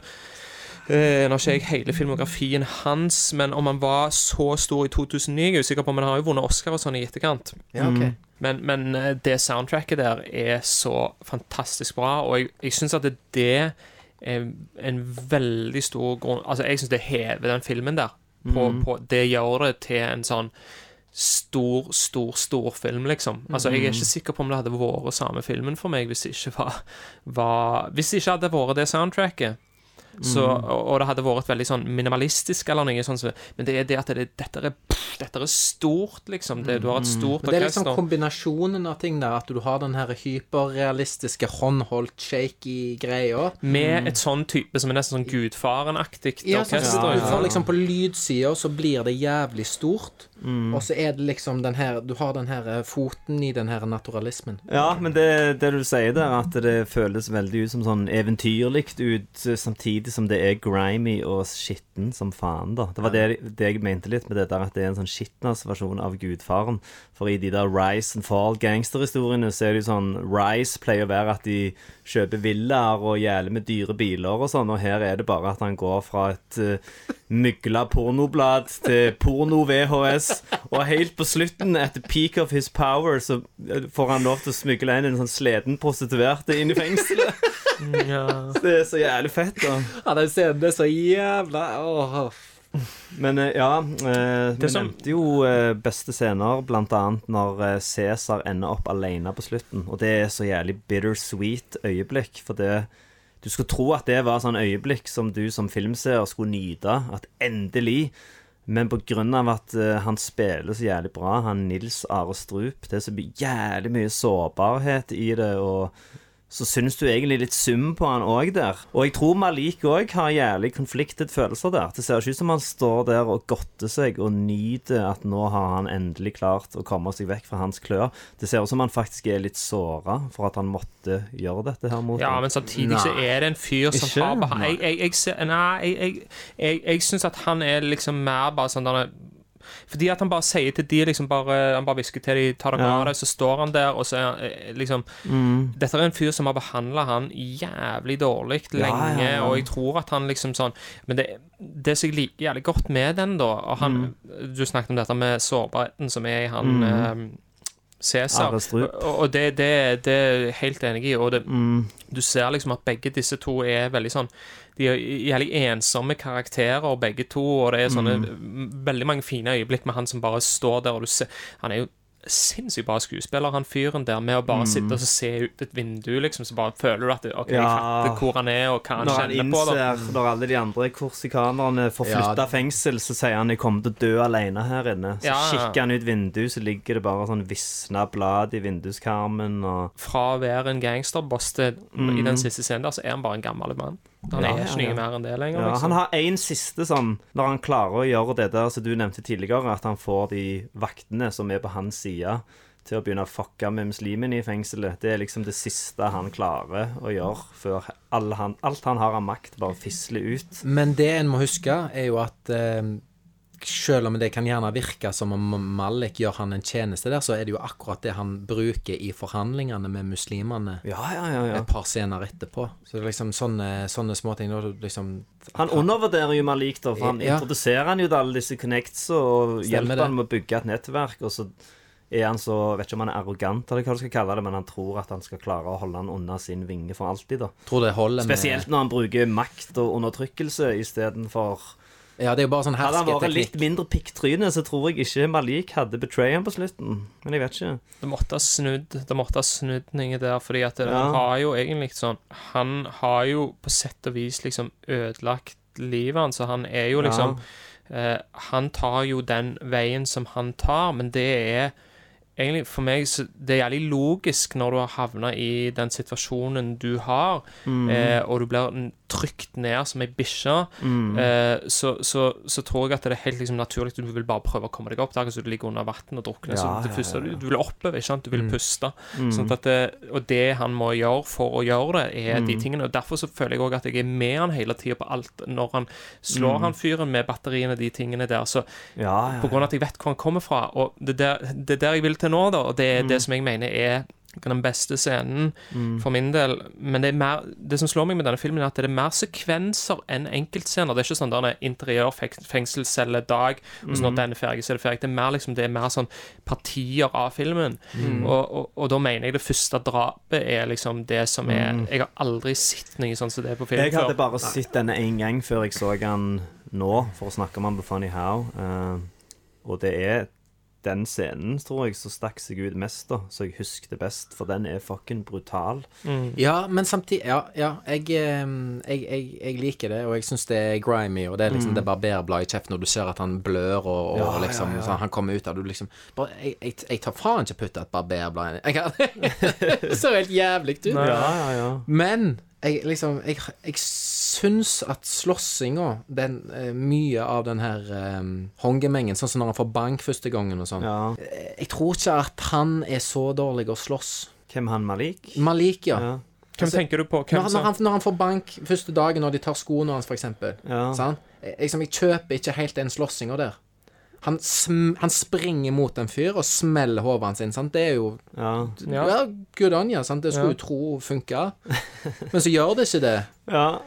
eh, Nå har ikke jeg hele filmografien hans, men om han var så stor i 2009, jeg er usikker på, men han har jo vunnet Oscar og sånn i etterkant. ja, ok. Men, men eh, det soundtracket der er så fantastisk bra, og jeg, jeg syns at det, det er en veldig stor grunn Altså, jeg syns det hever den filmen der. På, på, det gjør det til en sånn stor, stor, stor film, liksom. Altså, Jeg er ikke sikker på om det hadde vært samme filmen for meg hvis det ikke var, var Hvis det ikke hadde vært det soundtracket. Så, og, og det hadde vært veldig sånn minimalistisk eller noe sånt, men det er det at det, dette, er, pff, dette er stort, liksom. Det, du har et stort orkester. det er liksom kombinasjonen av ting der, at du har den her hyperrealistiske håndholdt shaky greia. Med et sånn type som er nesten sånn Gudfaren-aktig Ja, sånn, orkester. ja. ikke du får liksom På lydsida så blir det jævlig stort, og så er det liksom den her Du har den her eh, foten i den her naturalismen. Ja, men det, det du sier der, at det føles veldig ut som sånn eventyrlig ut, eh, samtidig som det er grimy og skitten som faen, da. Det var det, det jeg mente litt med det der, at det er en sånn skitnas-versjon av Gudfaren. For i de der Rise and Fall gangsterhistoriene, så er det jo sånn Rise pleier å være at de kjøper villaer og gjæler med dyre biler og sånn, og her er det bare at han går fra et uh, mygla pornoblad til porno-VHS, og helt på slutten, at the peak of his power, så eh, får han lov til å smugle inn en sånn sleden prostituerte inn i fengselet. Ja. <laughs> Det er så jævlig fett, da. Ja, den scenen er så jævla åh. Men eh, ja, eh, vi som- nevnte jo eh, beste scener, blant annet når eh, Cæsar ender opp alene på slutten. Og det er så jævlig bittersweet øyeblikk, for det Du skulle tro at det var sånn øyeblikk som du som filmseer skulle nyte. At endelig Men av at uh, han spiller så jævlig bra, han Nils Are Strup Det er så jævlig mye sårbarhet i det, og så syns du egentlig litt sum på han òg der. Og jeg tror Malik òg har jævlig konfliktet følelser der. Det ser ikke ut som han står der og godter seg og nyter at nå har han endelig klart å komme seg vekk fra hans klør. Det ser ut som han faktisk er litt såra for at han måtte gjøre dette her mot ja, men samtidig så er det en fyr som Ikke? har behandling Jeg, jeg, jeg, Nei, jeg, jeg, jeg, jeg syns at han er liksom mer bare sånn denne Fordi at han bare sier til de liksom bare Han bare hvisker til de tar dere av deg, så står han der, og så er han liksom liksom Dette er en fyr som har behandla han jævlig dårlig lenge, ja, ja. og jeg tror at han liksom sånn Men det, det som jeg liker jævlig godt med den, da og han, Du snakket om dette med sårbarheten som er i han eh, Cæsar. Og, det, det, det er jeg helt enig i. Og det, du ser liksom at begge disse to er veldig sånn De er jævlig ensomme karakterer, begge to, og det er sånne veldig mange fine øyeblikk med han som bare står der, og du ser Han er jo sinnssykt bra skuespiller, han fyren der, med å bare sitte og se ut et vindu, liksom, så bare føler du at OK, jeg fatter hvor han er, og hva han Når han kjenner på. da innser, når alle de andre korsikanerne får Ja. fengsel, så sier han 'jeg kommer til å dø alene her inne'. Så Ja, ja. kikker han ut vinduet, så ligger det bare sånn visna blad i vinduskarmen, og Fra å være en gangsterboss til i den siste scenen der, så er han bare en gammel mann. Han Ja, er ja, ikke noe ja. mer enn det lenger. ja, liksom. Han har én siste sånn Når han klarer å gjøre det der som du nevnte tidligere, at han får de vaktene som er på hans side, til å begynne å fucke med muslimene i fengselet. Det er liksom det siste han klarer å gjøre før all han, alt han har av makt, bare fisler ut. Men det en må huske, er jo at eh, selv om det kan gjerne virke som om Malik gjør han en tjeneste der, så er det jo akkurat det han bruker i forhandlingene med muslimene Ja, ja, ja, ja. et par scener etterpå. Så det er liksom sånne, sånne småting liksom Han undervurderer jo Malik, da, for han introduserer han jo til alle disse connects og Stemmer hjelper det. han med å bygge et nettverk, og så er han så Vet ikke om han er arrogant, eller hva du skal kalle det, men han tror at han skal klare å holde han unna sin vinge for alltid, da. Tror det holder med Spesielt når han bruker makt og undertrykkelse istedenfor Ja, det er jo bare sånn Hadde han vært litt mindre pikktryne, så tror jeg ikke Malik hadde betray ham på slutten. Men jeg vet ikke. Det måtte ha snudd Det måtte ha snudd noe der, fordi at det, Ja. han har jo egentlig sånn Han har jo på sett og vis liksom ødelagt livet hans, så han er jo liksom eh, Han tar jo den veien som han tar, men det er Egentlig for meg så Det er jævlig logisk når du har havna i den situasjonen du har, eh, og du blir trykt ned som ei bikkje, eh, så, så, så tror jeg at det er helt liksom naturlig at du vil bare prøve å komme deg opp. Det er akkurat som du ligger under vann og drukner. Ja, det ja, første, ja, du, ja. du vil oppleve, ikke sant? Du vil puste. Sånn at det, og det han må gjøre for å gjøre det, er de tingene. Og Derfor så føler jeg òg at jeg er med han hele tida på alt. Når han slår han fyren med batteriene, de tingene der, så på grunn av at jeg vet hvor han kommer fra. Og det der, det er der jeg vil til nå, da, og det er Mm. det som jeg mener er den beste scenen for min del. Men det, er mer, det som slår meg med denne filmen, er at det er mer sekvenser enn enkeltscener. Det er ikke sånn der interiør, fengselscelle, dag, og så Mm. når den er ferdig, så er det ferdig. Det er mer, liksom, det er mer sånn partier av filmen. Mm. Og, og, og da mener jeg det første drapet er liksom det som er Jeg har aldri sett noe sånt som det er på film før. Jeg hadde før. bare sett denne én gang før jeg så han nå, for å snakke om han på Funny How. Uh, og det er den scenen, tror jeg, som stakk seg ut mest, da. Så jeg husker best, for den er fucking brutal. Ja, men samtidig Ja, ja jeg, jeg, jeg, jeg liker det, og jeg syns det er grimy, og det er liksom det barberblad i kjeften når du ser at han blør, og, og Mm. Ja, ja, liksom ja. sånn, Han kommer ut av du liksom bare, jeg, jeg, jeg tar faen ikke putte et barberblad <laughs> <laughs> Det ser helt jævlig ut. Ja, ja, ja. Men jeg, liksom, jeg, jeg syns at slåssinga, den, eh, mye av den her um, håndgemengen, sånn som når han får bank første gangen og sånn ja. Jeg tror ikke at han er så dårlig å slåss. Hvem han Malik? Malik, ja. Ja. Hvem tenker du på? Hvem Når, han- når, han, når han får bank første dagen når de tar skoene hans, eksempel. Ja. Sant? Jeg, liksom, jeg kjøper ikke helt den slåssinga der. Han, sm han springer mot en fyr og smeller hodet hans inn. Sant? Det er jo Ja. Ja, Ja. good on you. Sant? Det skulle Ja. jo tro funka. Men så gjør det ikke det. ja.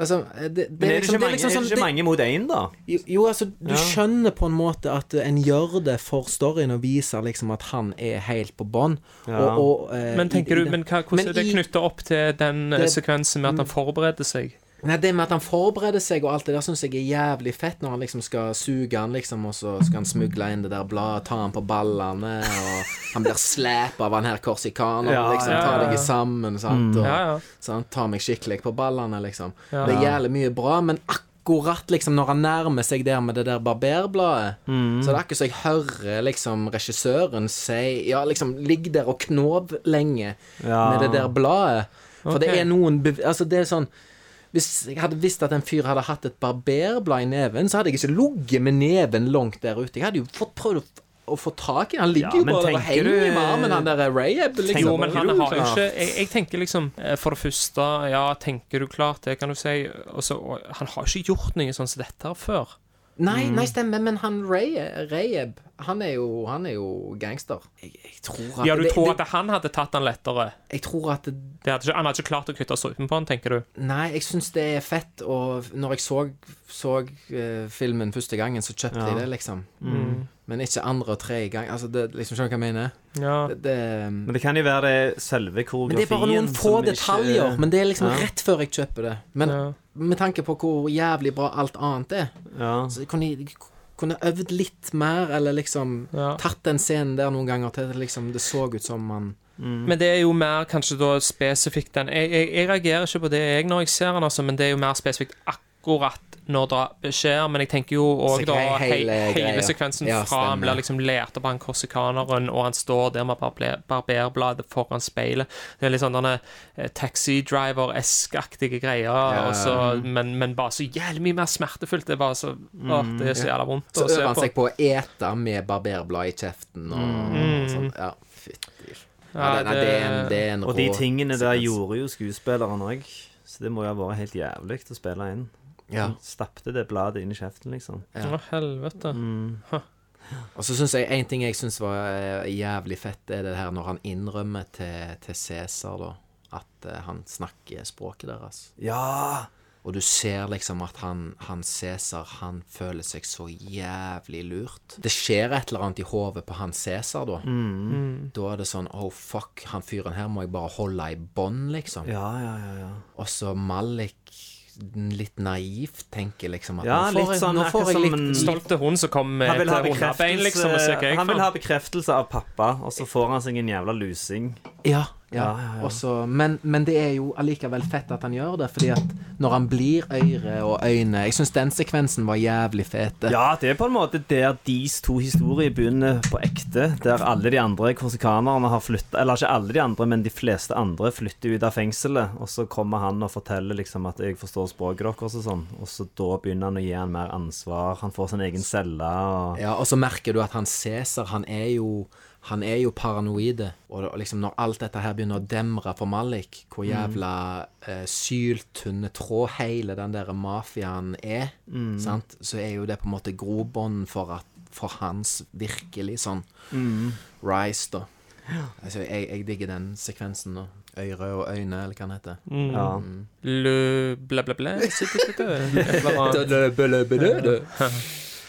Altså, det, det, Men er det liksom- ikke mange, liksom er det sånn- ikke mange mot én, da? Jo, jo, altså, du Ja. skjønner på en måte at en gjør det for storyen og viser liksom at han er helt på bånn. Ja. Eh, Men tenker i du, men hva, hvordan Men er det knytta opp til den eh, Det- sekvensen med at han forbereder seg? Nei, Det med at han forbereder seg og alt det der syns jeg er jævlig fett, når han liksom skal suge han, liksom, og så skal han smugle inn det der bladet, ta han på ballene, og han blir slep av han her korsikaneren, Ja, liksom, ja, ta ja. deg sammen, sant, og Ja, ja. så han tar meg skikkelig på ballene, liksom. Ja. Det er jævlig mye bra, men akkurat liksom når han nærmer seg der med det der barberbladet, Mm. så det er akkurat så jeg hører liksom regissøren si Ja, liksom ligg der og knov lenge Ja. med det der bladet. For det er noen bev Altså, det er sånn hvis jeg hadde visst at en fyr hadde hatt et barberblad i neven, så hadde jeg ikke ligget med neven langt der ute. Jeg hadde jo fått prøvd å, å få tak i Han ligger Ja, jo bare og henger du- i med armen, han der Rayab. Liksom. Jo, men han har jo ikke jeg, jeg tenker liksom eh, For det første, ja, tenker du klart det, kan du si. Også, og han har ikke gjort noe sånn som dette her før. Nei, nei, stemmer, men han Ray, Rayeb, han jo, han er jo gangster. Jeg, jeg tror at Ja, du det, tror det, at han hadde tatt han lettere? Jeg tror at det, Det hadde ikke, han hadde ikke klart å kutte strupen på han, tenker du? Nei, jeg syns det er fett, og når jeg så, så uh, filmen første gangen, så kjøpte jeg det, liksom. Men ikke andre og tredje gang. Altså, det, liksom, Skjønner du hva jeg mener? Ja. Det, det, Men det kan jo være det selve koreografien men det er bare noen få detaljer. ikke-. Men det er liksom Ja. rett før jeg kjøper det. Men Ja. med tanke på hvor jævlig bra alt annet er, ja. så jeg kunne jeg kunne øvd litt mer, eller liksom Ja. tatt den scenen der noen ganger til det liksom det så ut som man Men det er jo mer kanskje da spesifikt den Jeg, jeg, jeg reagerer ikke på det jeg når jeg ser den, altså, men det er jo mer spesifikt akkurat når det skjer. Men jeg tenker jo òg da hele, hele hele sekvensen Ja, fra han blir liksom lært opp av han korsikaneren, og han står der med barber- barberbladet foran speilet. Det er litt sånn denne eh, taxi driver-esk-aktige greier, og så- men, men bare så jævlig mye mer smertefullt. Det er bare så Åh, det er så jævla vondt Så øver han seg på å ete med barberblad i kjeften og sånn. Ja, fytti. Ja, det, det er en, det er en Og de tingene der sekvens. gjorde jo skuespilleren òg. Så det må jo ha vært helt jævlig å spille inn. Ja. Stappte det bladet inn i kjeften, liksom. Å, helvete. Og så syns jeg en ting jeg syns var eh, jævlig fett, er det her når han innrømmer til, til Cæsar, da, at uh, han snakker språket deres. Ja! Og du ser liksom at han, han Cæsar, han føler seg så jævlig lurt. Det skjer et eller annet i hodet på han Cæsar, da. Da er det sånn Oh, fuck, han fyren her må jeg bare holde i bånd, liksom. Ja, ja, ja. ja. Og så Malik litt naivt tenker liksom at Ja, nå får litt jeg, sånn nå får jeg litt, en- Stolte hund som kom med Han vil, ha et hundebein, liksom, og ser hva jeg han vil ha bekreftelse av pappa, og så får han seg en jævla lusing. Ja, ja. Ja. Men, men det er jo allikevel fett at han gjør det, fordi at når han blir øyre og øyne Jeg syns den sekvensen var jævlig fet. Ja, det er på en måte der deres to historier begynner på ekte. Der alle de andre korsikanerne har flytta Eller ikke alle de andre, men de fleste andre flytter ut av fengselet. Og så kommer han og forteller liksom at 'jeg forstår språket deres' og sånn. Og så da begynner han å gi han mer ansvar. Han får sin egen celle. Og... Ja, og så merker du at han Cæsar, han er jo han er jo paranoide. Og liksom når alt dette her begynner å demre for Malik, hvor jævla eh, syltynne tråd hele den der mafiaen er, sant? så er jo det på en måte grobånd for, for hans virkelig sånn rise, da. Altså, jeg, jeg digger den sekvensen, da. Øyre og øyne, eller hva den heter. Ja. Le bla, bla, bla.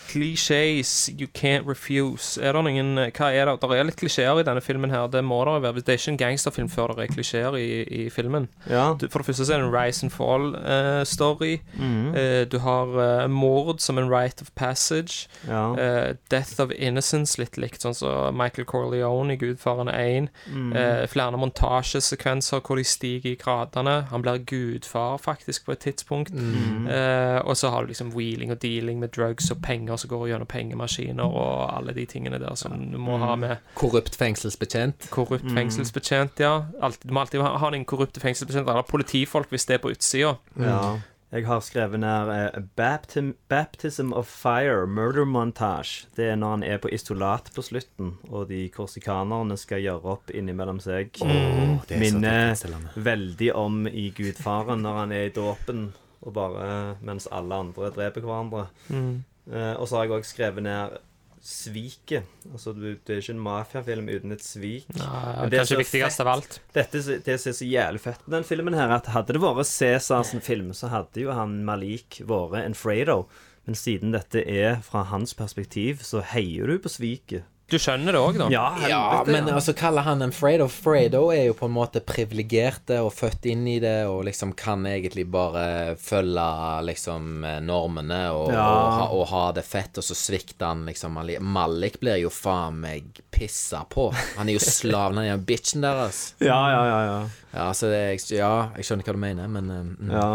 Clichés you can't refuse. Er det noen Hva er det? Det er litt klisjeer i denne filmen her. Det må det være. Det er ikke en gangsterfilm før det er klisjeer i, i filmen. ja. Du, for det første så er det en rise and fall-story. Mhm. du har uh, mord som en right of passage. ja. Eh, Death of Innocence, litt likt sånn som Michael Corleone i Gudfaren 1. Mm. Eh, flere montasjesekvenser hvor de stiger i gradene. Han blir gudfar, faktisk, på et tidspunkt. Mm. Eh, og så har du liksom wheeling og dealing med drugs og penger som går gjennom pengemaskiner og alle de tingene der som du må ha med Korrupt fengselsbetjent. korrupt fengselsbetjent, ja. Alt, du må alltid ha, ha korrupt korrupte fengselsbetjent eller politifolk hvis det er på utsida. Ja. Jeg har skrevet ned uh, baptim, 'Baptism of Fire Murder Montage'. Det er når han er på isolat på slutten, og de korsikanerne skal gjøre opp innimellom seg. det er Minner veldig om i Gudfaren, når han er i dåpen, og bare mens alle andre dreper hverandre. Eh, og så har jeg òg skrevet ned sviket. Altså, det er ikke en mafiafilm uten et svik. Men det kanskje viktigst av alt. Dette det som er så jævlig fett med den filmen her, at hadde det vært Cæsars film, så hadde jo han Malik vært en Fredo. Men siden dette er fra hans perspektiv, så heier du på sviket. Du skjønner det òg, da. Ja, Ja, men altså kaller han en Fredo Fredo er jo på en måte privilegerte og født inn i det og liksom kan egentlig bare følge liksom normene og, Ja. og, ha, og ha det fett, og så svikter han liksom Malik blir jo faen meg pissa på. Han er jo slaven, han er jo bitchen deres. <laughs> Ja, ja, ja. ja. Ja, så det, ja, jeg skjønner hva du mener, men eh, mm. ja.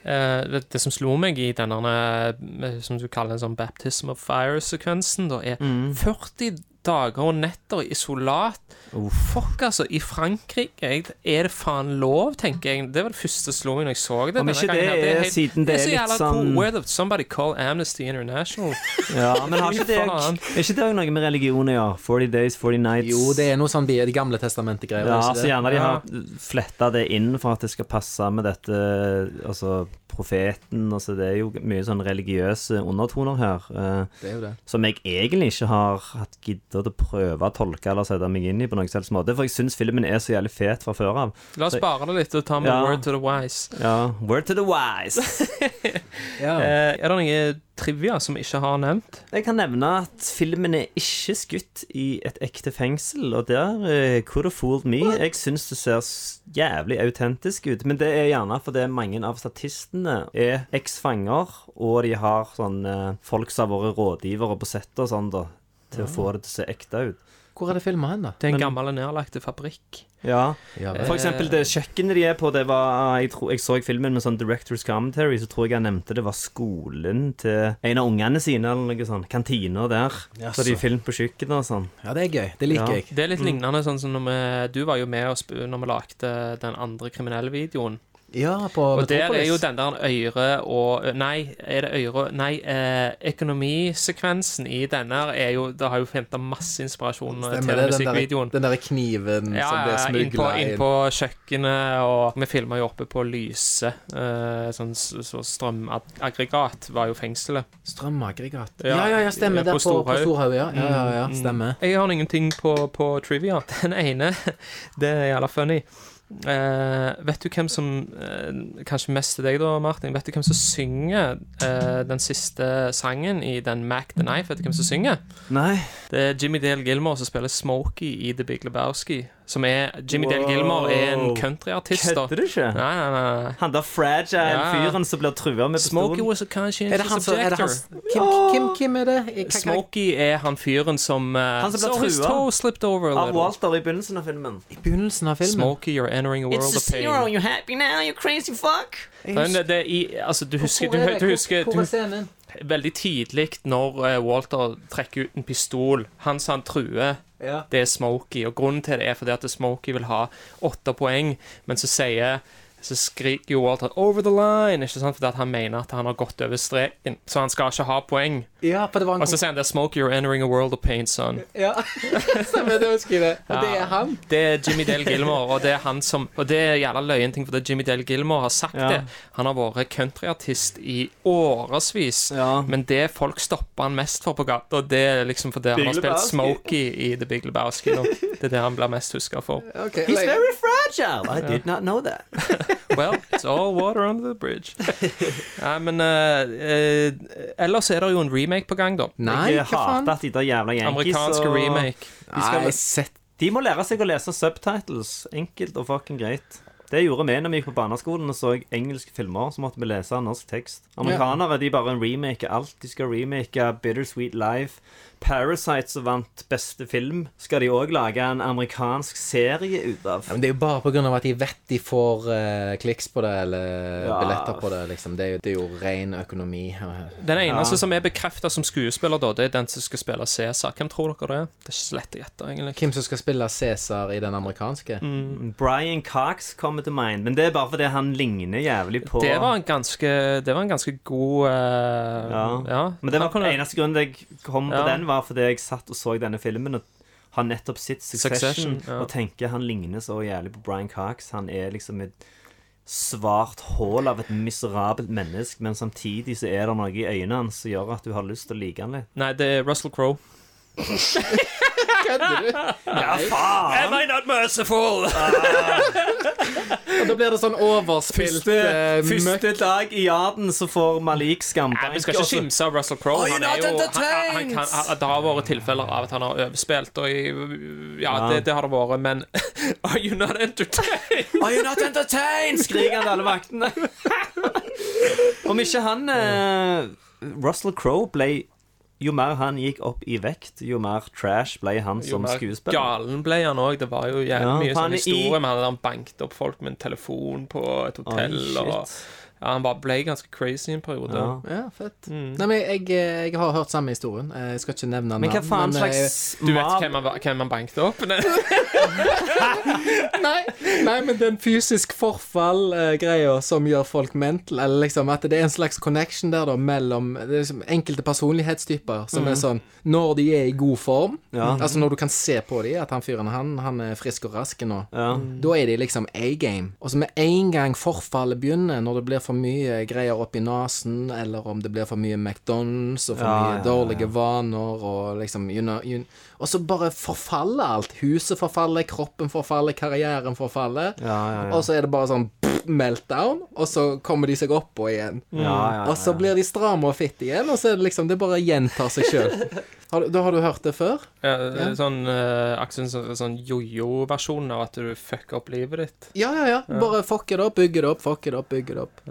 Uh, det, det som slo meg i denne eh, som du kaller en sånn baptism of fire-sekvensen, da, er Mm. 40 dager og netter i isolat. Fuck, altså. I Frankrike jeg, er det faen lov, tenker jeg. Det var det første som slo meg når jeg så det. Om denne ikke er, det er helt- siden det er så litt jævla sånn- cool. Where Somebody call Amnesty International. <laughs> Ja, men har ikke det, er ikke det noe med religion å gjøre? 40 days, 40 nights? Jo, det er noe sånn de gamle testamentet-greier. Ja, så det? gjerne de har fletta det inn for at det skal passe med dette Altså profeten altså Det er jo mye sånn religiøse undertoner her. Uh, Det er jo det. som jeg egentlig ikke har hatt giddet å prøve å tolke eller sette meg inn i på noen selvs måte. For jeg syns filmen er så jævlig fet fra før av. La oss spare det litt og ta med Ja. word to the wise. Ja, Word to the wise. <laughs> Ja. Eh, er det noe trivia som vi ikke har nevnt? Jeg kan nevne at filmen er ikke skutt i et ekte fengsel, og der eh, could have fooled me. Jeg syns det ser jævlig autentisk ut, men det er gjerne fordi mange av statistene er eksfanger, og de har sånn eh, folk som har vært rådgivere på settet og sånn, da, til å få det til å se ekte ut. Hvor er det filma hen, da? Det er en Men- gammel og nedlagt fabrikk. Ja. Ja. For eksempel det kjøkkenet de er på, det var Jeg, tror, jeg så filmen med sånn director's commentary, så tror jeg jeg nevnte det var skolen til en av ungene sine, eller noe sånt. Kantina der. Yes. Så de filmet på kjøkkenet og sånn. ja, det er gøy. Det liker Ja. jeg. Det er litt lignende sånn som når vi, du var jo med oss når vi lagde den andre kriminelle videoen. Ja, på Og der er jo den der øyre og Nei, er det øyre Nei, eh, økonomisekvensen i denne er jo Det har jo henta masse inspirasjon Stemmer til det, den den der, der kniven Ja, som ble på, smugla inn inn. på kjøkkenet, og vi filma jo oppe på Lyse. Eh, sånn så strømaggregat var jo fengselet. Strømaggregat. Ja, Ja, ja, stemmer. på Der på, på Storhaug. Storhaug, ja. Ja, ja, ja, Mm, mm. stemmer. Jeg har ingenting på, på trivia. <laughs> Den ene, det er jævla funny. Eh, vet du hvem som eh, Kanskje mest til deg, da, Martin. Vet du hvem som synger eh, den siste sangen i den Mac the Knife? Vet du hvem som synger? Nei. Det er Jimmy Dale Gilmore som spiller Smokey i The Big Lebowski. Som er Jimmy Dale Gilmore er en countryartist. Kødder du ikke? Nei, nei, nei. Han der fragile Ja. fyren som blir trua med Smokey pistol. was a han conscientious er det objector. han, Kim, Kim, Kim er det? Smokey er han fyren som uh, Han som So trua. slipped over a Av. Walter i begynnelsen av filmen. I begynnelsen av filmen. Smokey, you're entering a world of pain. Zero, you're happy now, you crazy fuck? Men det, det i, altså, du husker, er du, du Hvor- husker Hvor du, er scenen? Veldig tidlig når eh, Walter trekker ut en pistol Han som han truer, Ja. det er Smokey. Og grunnen til det er fordi at Smokey vil ha åtte poeng, men så sier så skriker jo Walter 'over the line', ikke sant? fordi at han mener at han har gått over streken. Så han skal ikke ha poeng. ja, for det var en Og så sier han det 'Smoke, 'Smokey, you're entering a world of pain, son'. Ja, <laughs> stemmer det. husker jeg det. Og det er han. Det er Jimmy Dale Gilmore, og det er han som Og det er jævla løyen ting, for det er Jimmy Dale Gilmore har sagt Ja. det. Han har vært countryartist i årevis. Ja. Men det folk stopper han mest for på gata, det er liksom fordi han har spilt Smokey i The Big Lebowski. nå. <laughs> Det er det han blir mest huska for. Okay, He's very fragile. I did not know that. <laughs> Well, it's all water under the bridge. <laughs> Nei, men eh, eh, Ellers er det jo en remake på gang, da. Nei, jeg hva faen? hater at de der jævla yankees Amerikansk og- remake. De skal- Nei, sett De må lære seg å lese subtitles. Enkelt og fucking greit. Det gjorde vi når vi gikk på barneskolen og så engelske filmer. Så måtte vi lese norsk tekst. Amerikanere de bare remaker alt. De skal remake Bittersweet Life. Parasite som vant beste film, skal de òg lage en amerikansk serie ut av. ja, men Det er jo bare av at de vet de får uh, kliks på det, eller Ja. billetter på det. liksom Det er jo, det er jo ren økonomi. Den eneste Ja. som er bekrefta som skuespiller, da, det er den som skal spille Cæsar. Hvem tror dere det er? Det er ikke så lett å gjette, egentlig. Hvem som skal spille Cæsar i den amerikanske? Mm. Brian Cox kommer til mind, men det er bare fordi han ligner jævlig på Det var en ganske, det var en ganske god uh, Ja. ja. Men det var den eneste grunnen jeg kom på den, var fordi jeg satt og så denne filmen og har nettopp sett Succession, Succession, ja. og tenker han ligner så jævlig på Brian Cox. Han er liksom et svart hull av et miserabelt menneske, men samtidig så er det noe i øynene hans som gjør at du har lyst til å like han litt. Nei, det er Russell Crowe. <laughs> Kødder du? Ja, faen! Am I not merciful? Og da blir det sånn overspilt Første, eh, møkk. første dag i Jarden så får Malik Nei, skambank. Vi skal ikke skimse av Russell Crowe. Are Han er not jo, han, han entertained? kan, han, det har vært tilfeller av at han har overspilt, og i, ja, Ja. Det, det har det vært, men <laughs> Are you not entertained? Are you not entertained? skriker han til alle vaktene. <laughs> Om ikke han eh, Russell Crowe ble Jo mer han gikk opp i vekt, jo mer trash ble han som skuespiller. Jo mer. Galen ble han òg. Det var jo jævlig Ja, mye sånn historie i- med han der han banket opp folk med en telefon på et hotell. Oi, og. Ja, han bare ble ganske crazy en periode. Ja. Ja, fett. Mm. Nei, men jeg, jeg har hørt samme historien. Eh, Jeg skal ikke nevne navn. Men hva faen men, eh, slags Du vet hvem han, hvem han banket opp? <laughs> <laughs> Nei. Nei, men er fysisk forfall-greia som gjør folk mental. Eller liksom at det er en slags connection der da mellom det er liksom enkelte personlighetstyper som er sånn Når de er i god form, Ja. altså når du kan se på dem at han fyren han, han er frisk og rask nå, Ja. da er de liksom A-game. Og så med en gang forfallet begynner, når det blir for mye greier opp i nesen, eller om det blir for mye McDonald's og for Ja, mye dårlige vaner og liksom you know, you, Og så bare forfaller alt. Huset forfaller, kroppen forfaller, karrieren forfaller. Ja, ja, ja. Og så er det bare sånn pff, meltdown, og så kommer de seg oppå igjen. Ja, ja, ja, Og så blir de stramme og fitte igjen, og så er det liksom Det bare gjentar seg sjøl. <laughs> Da har du hørt det før? Ja, Ja. Sånn, uh, sånn, jojo-versjon av at du fucker opp livet ditt. Ja, ja, ja. Bare fucke det opp, bygge det opp, fucke det opp, bygge det opp.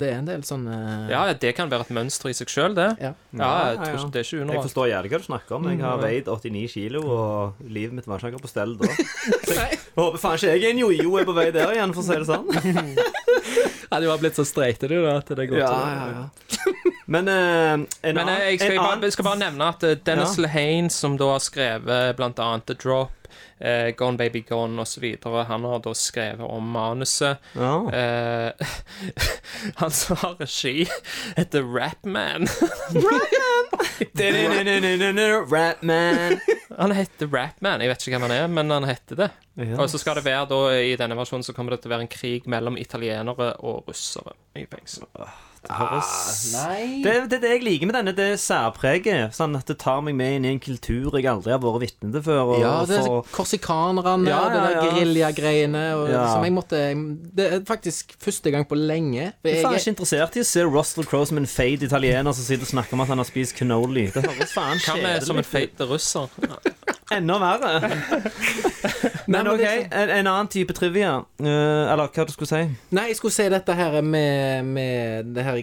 Det er en del sånn uh... Ja, det kan være et mønster i seg sjøl, det. Ja. Ja, jeg Ja, ja, tror ja. ikke det er ikke Jeg forstår jævlig hva du snakker om. Jeg har veid 89 kilo, og livet mitt var ikke akkurat på stell da. <laughs> Så jeg håper faen ikke jeg er en jojo er på vei der igjen, for å si det sånn. <laughs> Ja, du har blitt så streite, du, da, at det går Men uh, en Men annen, eh, jeg skal, en bare, annen jeg skal bare nevne at eh, Dennis Ja. Lehane, som da har skrevet blant annet The Drop, Uh, Gone Baby Gone osv., han har da skrevet om manuset. Oh. Uh, <laughs> han som har regi, heter Rapman. Rapman. Han heter Rapman. Jeg vet ikke hvem han er, men han heter det. Yes. Og så skal det være da, i denne versjonen så kommer det til å være en krig mellom italienere og russere i fengsel. Nei Det, det er det jeg liker med denne, det er særpreget. Sånn at det tar meg med inn i en kultur jeg aldri har vært vitne til før. Og, Ja, det er for... korsikanerne, Ja, det ja, der de geriljagreiene Ja. som jeg måtte Det er faktisk første gang på lenge. For Jeg er ikke interessert i å se Russell Crowe som en fade italiener som sitter og snakker om at han har spist cannoli. Det høres faen Hva med som en kjedelig feit russer? Enda verre. <laughs> Men OK, en, en annen type trivia. Uh, eller hva du skulle si? Nei, jeg skulle si dette her med, med det her,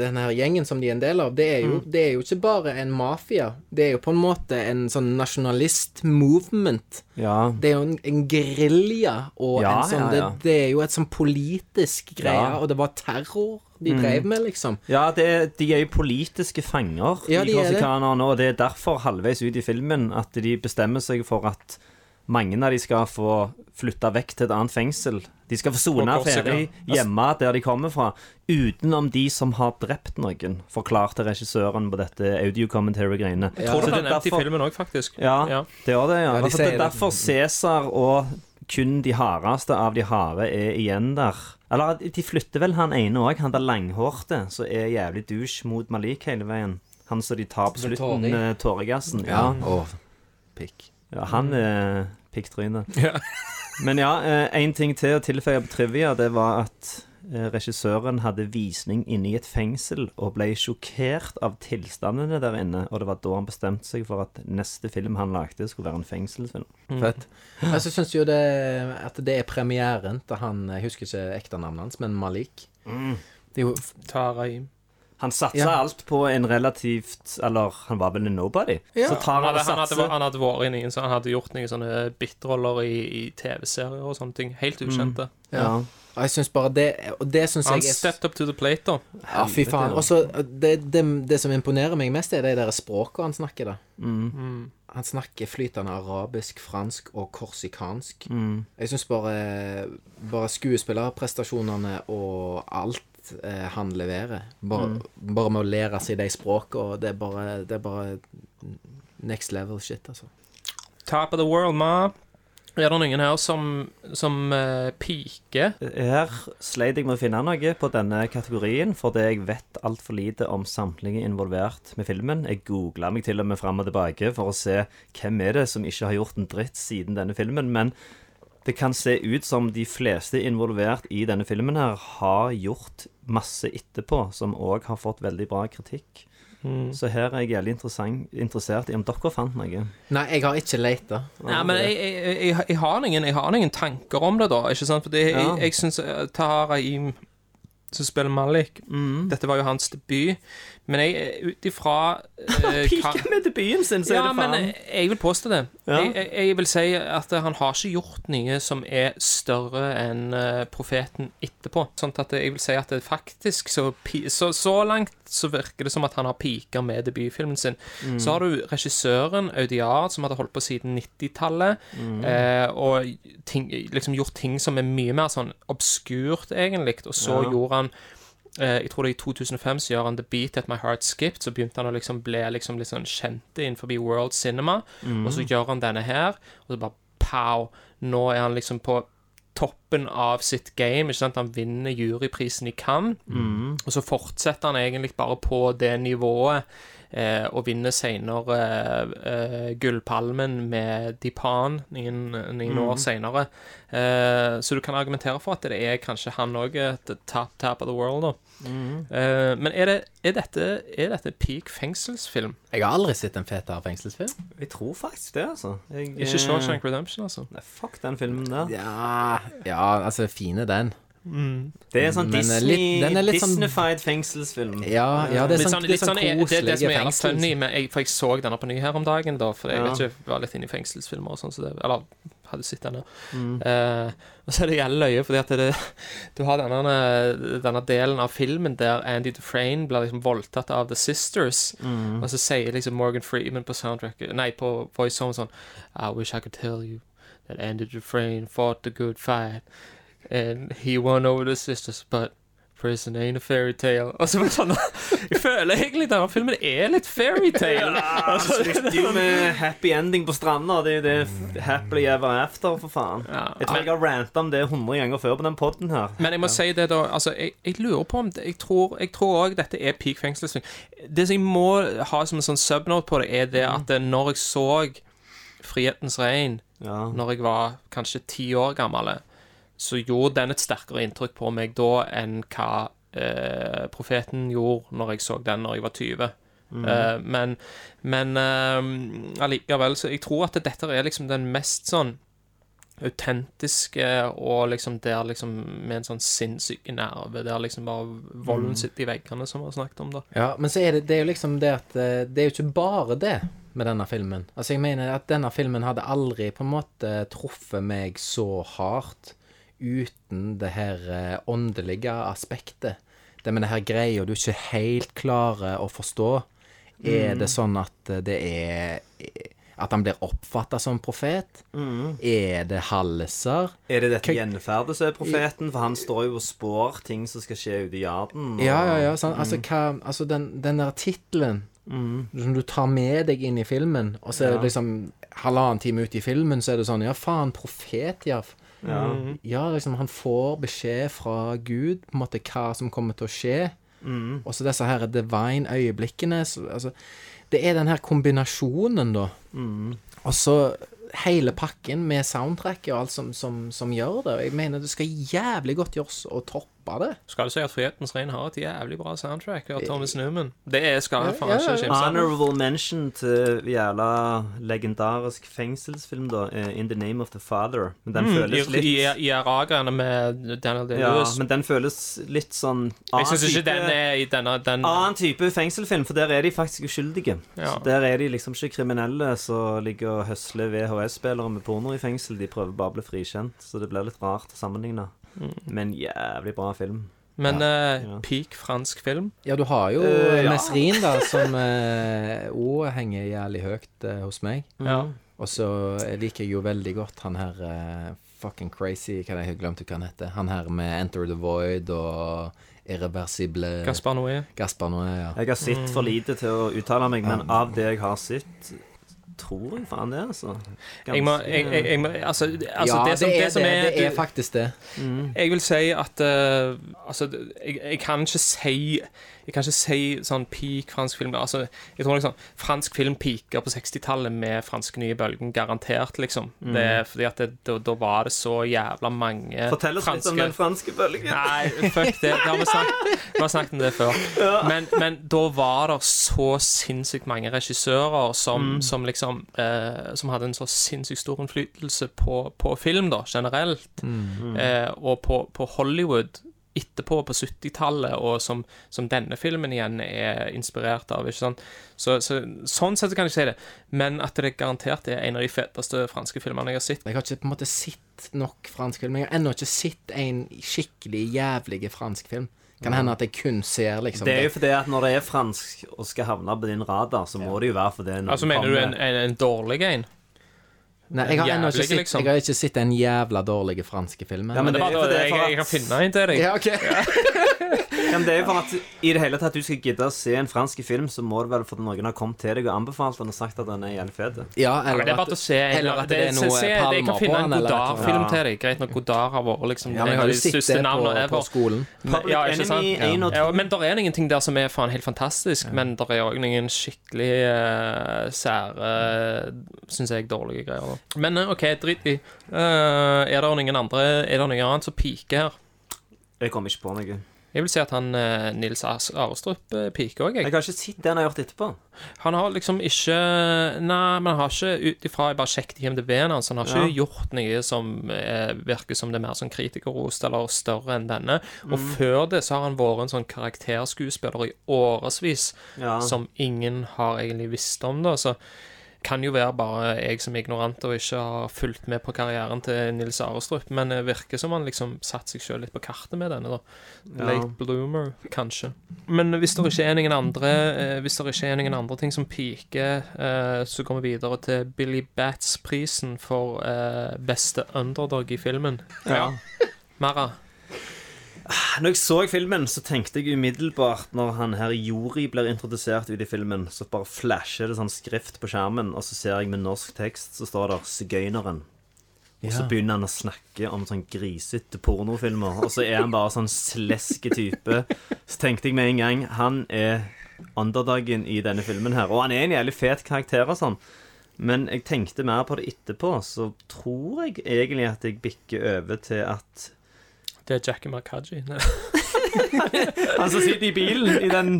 denne her gjengen som de er en del av. Det er, Mm. jo, det er jo ikke bare en mafia. Det er jo på en måte en sånn nasjonalist-movement. Ja. Det er jo en, en gerilja og Ja, en sånn ja. Det, det er jo et sånn politisk greie. Mm. og det var terror de drev med, liksom. Ja, det, de er jo politiske fanger, Ja, de er korsikanerne, og det er derfor halvveis ut i filmen at de bestemmer seg for at mange av de skal få flytte vekk til et annet fengsel. De skal få sone ferie ferdig hjemme der de kommer fra, utenom de som har drept noen, forklarte regissøren på dette audio commentary-greiene. Jeg tror ja. det er nevnt i filmen òg, faktisk. Ja, Ja. det gjør det, ja. Ja, de altså, det er derfor Cæsar og kun de hardeste av de harde er igjen der. Eller de flytter vel han ene òg, han der langhårte, som er jævlig douche mot Malik hele veien. Han som de tar på slutten, med eh, tåregassen. Ja. Å, pikk. ja, han er pikktryne. Ja. Men ja, én ting til å tilføye på trivia, det var at eh, regissøren hadde visning inne i et fengsel og ble sjokkert av tilstandene der inne. Og det var da han bestemte seg for at neste film han lagde, skulle være en fengselsfilm. Fett. Jeg så syns jo det at det er premieren til han Jeg husker ikke ekte navnet hans, men Malik. Det er jo Tarahim. Han satsa Ja. alt på en relativt Eller han var vel en nobody. Ja. Så tar Han han hadde, han, hadde, han hadde vært inne i en sånn- Han hadde gjort noen sånne bitroller i, i TV-serier og sånne ting. Helt ukjente. Ja. Og jeg syns bare det Og det syns jeg er stepped up to the plate, da. Ja, fy faen. Og så det, det, det som imponerer meg mest, er de der språkene han snakker, da. Mm. Han snakker flytende arabisk, fransk og korsikansk. Mm. Jeg syns bare, bare skuespillerprestasjonene og alt eh, han leverer bare, Mm. bare med å lære seg de språkene, det er bare, det er bare next level shit, altså. Top of the world, ma. Er det noen her som, som uh, piker? Her sleit jeg med å finne noe på denne kategorien, fordi jeg vet altfor lite om samtlige involvert med filmen. Jeg googla meg til og med fram og tilbake for å se hvem er det som ikke har gjort en dritt siden denne filmen. Men det kan se ut som de fleste involvert i denne filmen her har gjort masse etterpå, som òg har fått veldig bra kritikk. Så her er jeg jævlig interessert i om dere fant noe. Nei, jeg har ikke leita. Nei, men jeg, jeg, jeg, jeg, har ingen, jeg har ingen tanker om det, da. Ikke sant? Fordi det, jeg, Ja. jeg syns Taharaim som spiller Malik. Mm. Dette var jo hans debut. Men jeg, ut ifra <laughs> eh, hva- Piker med debuten sin, så er ja, det men faen jeg, jeg vil påstå det. Ja. Jeg, jeg, jeg vil si at han har ikke gjort noe som er større enn eh, profeten etterpå. Sånn at jeg vil si at det faktisk så, pi- så, så langt så virker det som at han har piker med debutfilmen sin. Mm. Så har du regissøren Audiard, som hadde holdt på siden 90-tallet, Mm. eh, og ting, liksom gjort ting som er mye mer sånn obskurt, egentlig. Og så gjorde han eh, jeg tror det er i 2005 så gjør han The Beat At My Heart Skipped. Så begynte han å liksom bli liksom litt sånn kjente innenfor world cinema. Og så gjør han denne her, og så bare pow! Nå er han liksom på toppen av sitt game. Ikke sant? Han vinner juryprisen i Cannes. Og så fortsetter han egentlig bare på det nivået. Eh, og vinner senere eh, eh, Gullpalmen med Dipan noen, noen år senere. Eh, så du kan argumentere for at det er kanskje han òg et top, top of the world, da. Eh, men er, det, er, dette, er dette peak fengselsfilm? Jeg har aldri sett en fetere fengselsfilm. Jeg tror faktisk det, altså. Jeg, Ikke Shawshank Redemption, altså? Nei, fuck den filmen der. Ja, ja altså, fin er den. Det er en sånn eh, Disney, litt- er sånn- Disneyfied fengselsfilm. Ja, ja det er Litt sånn, sånn, litt sånn, er- det, det, koselige som er, det er funny, men jeg, for jeg så denne på ny her om dagen, da, for jeg Ja. vet ikke, jeg var litt inne i fengselsfilmer og sånn, så det, eller hadde sett denne. Mm. Uh, og så er det jævlig løye, fordi at det, du har denne, denne delen av filmen der Andy Dufresne blir liksom voldtatt av The Sisters, Mm. og så sier liksom Morgan Freeman på soundtrack, nei, på voiceover sånn I wish I could tell you that Andy Dufresne fought the good fight, and he won over the sisters, but prison ain't a fairy tale. Og så bare sånn Jeg føler egentlig denne filmen er litt fairy tale. <laughs> Altså, det er jo med happy ending på stranda. Det er det happily ever after, for faen. Ja. Jeg tror jeg har ranta om det 100 ganger før på den poden her. Men jeg må si det, da. Altså, jeg, jeg lurer på om det, Jeg tror Jeg tror òg dette er peak fengselsfilm. Det som jeg må ha som en sånn subnote på det, er det at det, når jeg så Frihetens regn Ja. når jeg var kanskje ti år gammel, så gjorde den et sterkere inntrykk på meg da enn hva eh, profeten gjorde når jeg så den når jeg var 20. Eh, men men eh, allikevel, så jeg tror at dette er liksom den mest sånn autentiske og liksom der liksom med en sånn sinnssyk nerve, der liksom bare volden sitter i veggene, som vi har snakket om, da. Ja, men så er det, det er jo liksom det at eh, Det er jo ikke bare det med denne filmen. Altså, jeg mener at denne filmen hadde aldri på en måte truffet meg så hardt uten det her eh, åndelige aspektet. Det med det her greia du ikke helt klarer å forstå. Er det sånn at eh, det er At han blir oppfatta som profet? Er det halser? Er det dette gjenferdet som er profeten? For han står jo og spår ting som skal skje ute i verden. og- Ja, ja, ja. Sånn, altså, hva, altså den, den der tittelen som du tar med deg inn i filmen, og så er det liksom halvannen time ut i filmen, så er det sånn Ja, faen, profet, ja. Ja. Ja, liksom, han får beskjed fra Gud på en måte hva som kommer til å skje. Og så disse her divine øyeblikkene. Så, altså, det er den her kombinasjonen, da. Og så hele pakken med soundtracket og alt som, som, som gjør det. Og jeg mener det skal jævlig godt gjøres å toppe det. Skal du si at Frihetens regn har et jævlig bra soundtrack av Thomas Newman? Det er, skal jeg faen ikke ja, ja. kimse. Honorable mention til jævla legendarisk fengselsfilm, da. eh, In the Name of the Father. Men den føles litt i, I Aragerne med Daniel Day-Lewis. men den føles litt sånn jeg syns ikke type- den er i denne den, Annen type fengselfilm, for der er de faktisk uskyldige. Ja. Så Der er de liksom ikke kriminelle som ligger og høsler VHS-spillere med porno i fengsel. De prøver bare å bli frikjent, så det blir litt rart å sammenligne. Men jævlig bra film. Men eh, Ja. peak fransk film. Ja, du har jo Eh, ja. Da, som òg henger jævlig høyt eh, hos meg. Ja. Og så liker jeg jo veldig godt han her eh, fucking crazy Hva er det jeg glemte hva han heter? Han her med Enter the Void og Irreversible Gaspar Noé. Gaspar Noé, ja. Jeg har sett for lite til å uttale meg, men av det jeg har sett, tror jeg faen det, altså. Jeg må, jeg, jeg, jeg må Altså, altså ja, det, som, det, som er, det er faktisk det. Jeg vil si at uh, Altså, jeg, jeg kan ikke si Jeg kan ikke si sånn peak fransk film. Altså, jeg tror liksom fransk film peaker på 60-tallet med franske nye bølgen, garantert, liksom. Det er fordi at det, da, da var det så jævla mange Fortell oss litt om den franske bølgen. Nei, fuck det. det har vi, snakket, vi har snakket om det før. Men, men da var det så sinnssykt mange regissører som, som liksom eh, Som hadde en så sinnssykt stor innflytelse på, på film, da, generelt. Eh, og på, på Hollywood etterpå, på 70-tallet, og som, som denne filmen igjen er inspirert av. ikke sant? Så, så, sånn sett kan jeg si det. Men at det garantert er en av de feteste franske filmene jeg har sett. Jeg har ikke på en måte sett nok fransk film. Jeg har ennå ikke sett en skikkelig jævlig fransk film. Kan hende at jeg kun ser liksom Det er jo fordi at når det er fransk og skal havne på din radar, så må det jo være fordi noen Altså, mener du en, en, en dårlig en? Nei, jeg har ennå ikke sett liksom? Jeg har ikke sett den jævla dårlige franske filmen. Ja, men det er Bare, for jeg, for jeg kan at, finne en til deg. Ja, ok. <laughs> ja, men det er jo for at i det hele tatt du skal gidde å se en fransk film, så må det vel fordi noen har kommet til deg og anbefalt den og sagt at den er jævlig fet. Ja, Ja, men det er bare til å se en, Eller at det er noe se, Jeg palmer kan på finne den, en eller et Godard-film eller- til deg. Greit nok, Godard har vært liksom Ja, men jeg en har av jo sett største det på, navnene på ever. skolen. Ja, ikke sant? Enemy 1 og Ja, men det er ingenting der som er faen helt fantastisk, men det er òg noen skikkelig uh, sære, uh, syns jeg, dårlige greier. Da. Men eh, OK, drit i. Eh, er det noen andre Er det noe annet som piker her? Jeg kommer ikke på noe. Jeg vil si at han eh, Nils As- Arestrup uh, piker òg, jeg. Jeg har ikke sett det han har gjort etterpå. Han har liksom ikke Nei, men han har ikke ut ifra jeg bare sjekket IMDb-en hans, han har ikke gjort noe som eh, virker som det er mer sånn kritikerrost eller større enn denne. Og Mm. før det så har han vært en sånn karakterskuespiller i årevis Ja. som ingen har egentlig visst om, da. Så kan jo være bare jeg som er ignorant og ikke har fulgt med på karrieren til Nils Arestrup, men det virker som han liksom satte seg sjøl litt på kartet med denne, da. Ja. Late bloomer, kanskje. Men hvis det ikke er noen andre eh, Hvis det ikke er noen andre ting som piker, eh, så går vi videre til Billy Bats-prisen for eh, beste underdog i filmen. Ja. Mara. Når jeg så filmen, så tenkte jeg umiddelbart Når han her Jori blir introdusert ut i filmen, så bare flasher det sånn skrift på skjermen, og så ser jeg med norsk tekst, så står det 'Sigøyneren'. Og så begynner han å snakke om sånn grisete pornofilmer, og så er han bare sånn sleske type. Så tenkte jeg med en gang han er underdagen i denne filmen her. Og han er en jævlig fet karakter og sånn. Men jeg tenkte mer på det etterpå, så tror jeg egentlig at jeg bikker over til at Det er Jackie Markaji. <laughs> Han som sitter i bilen i den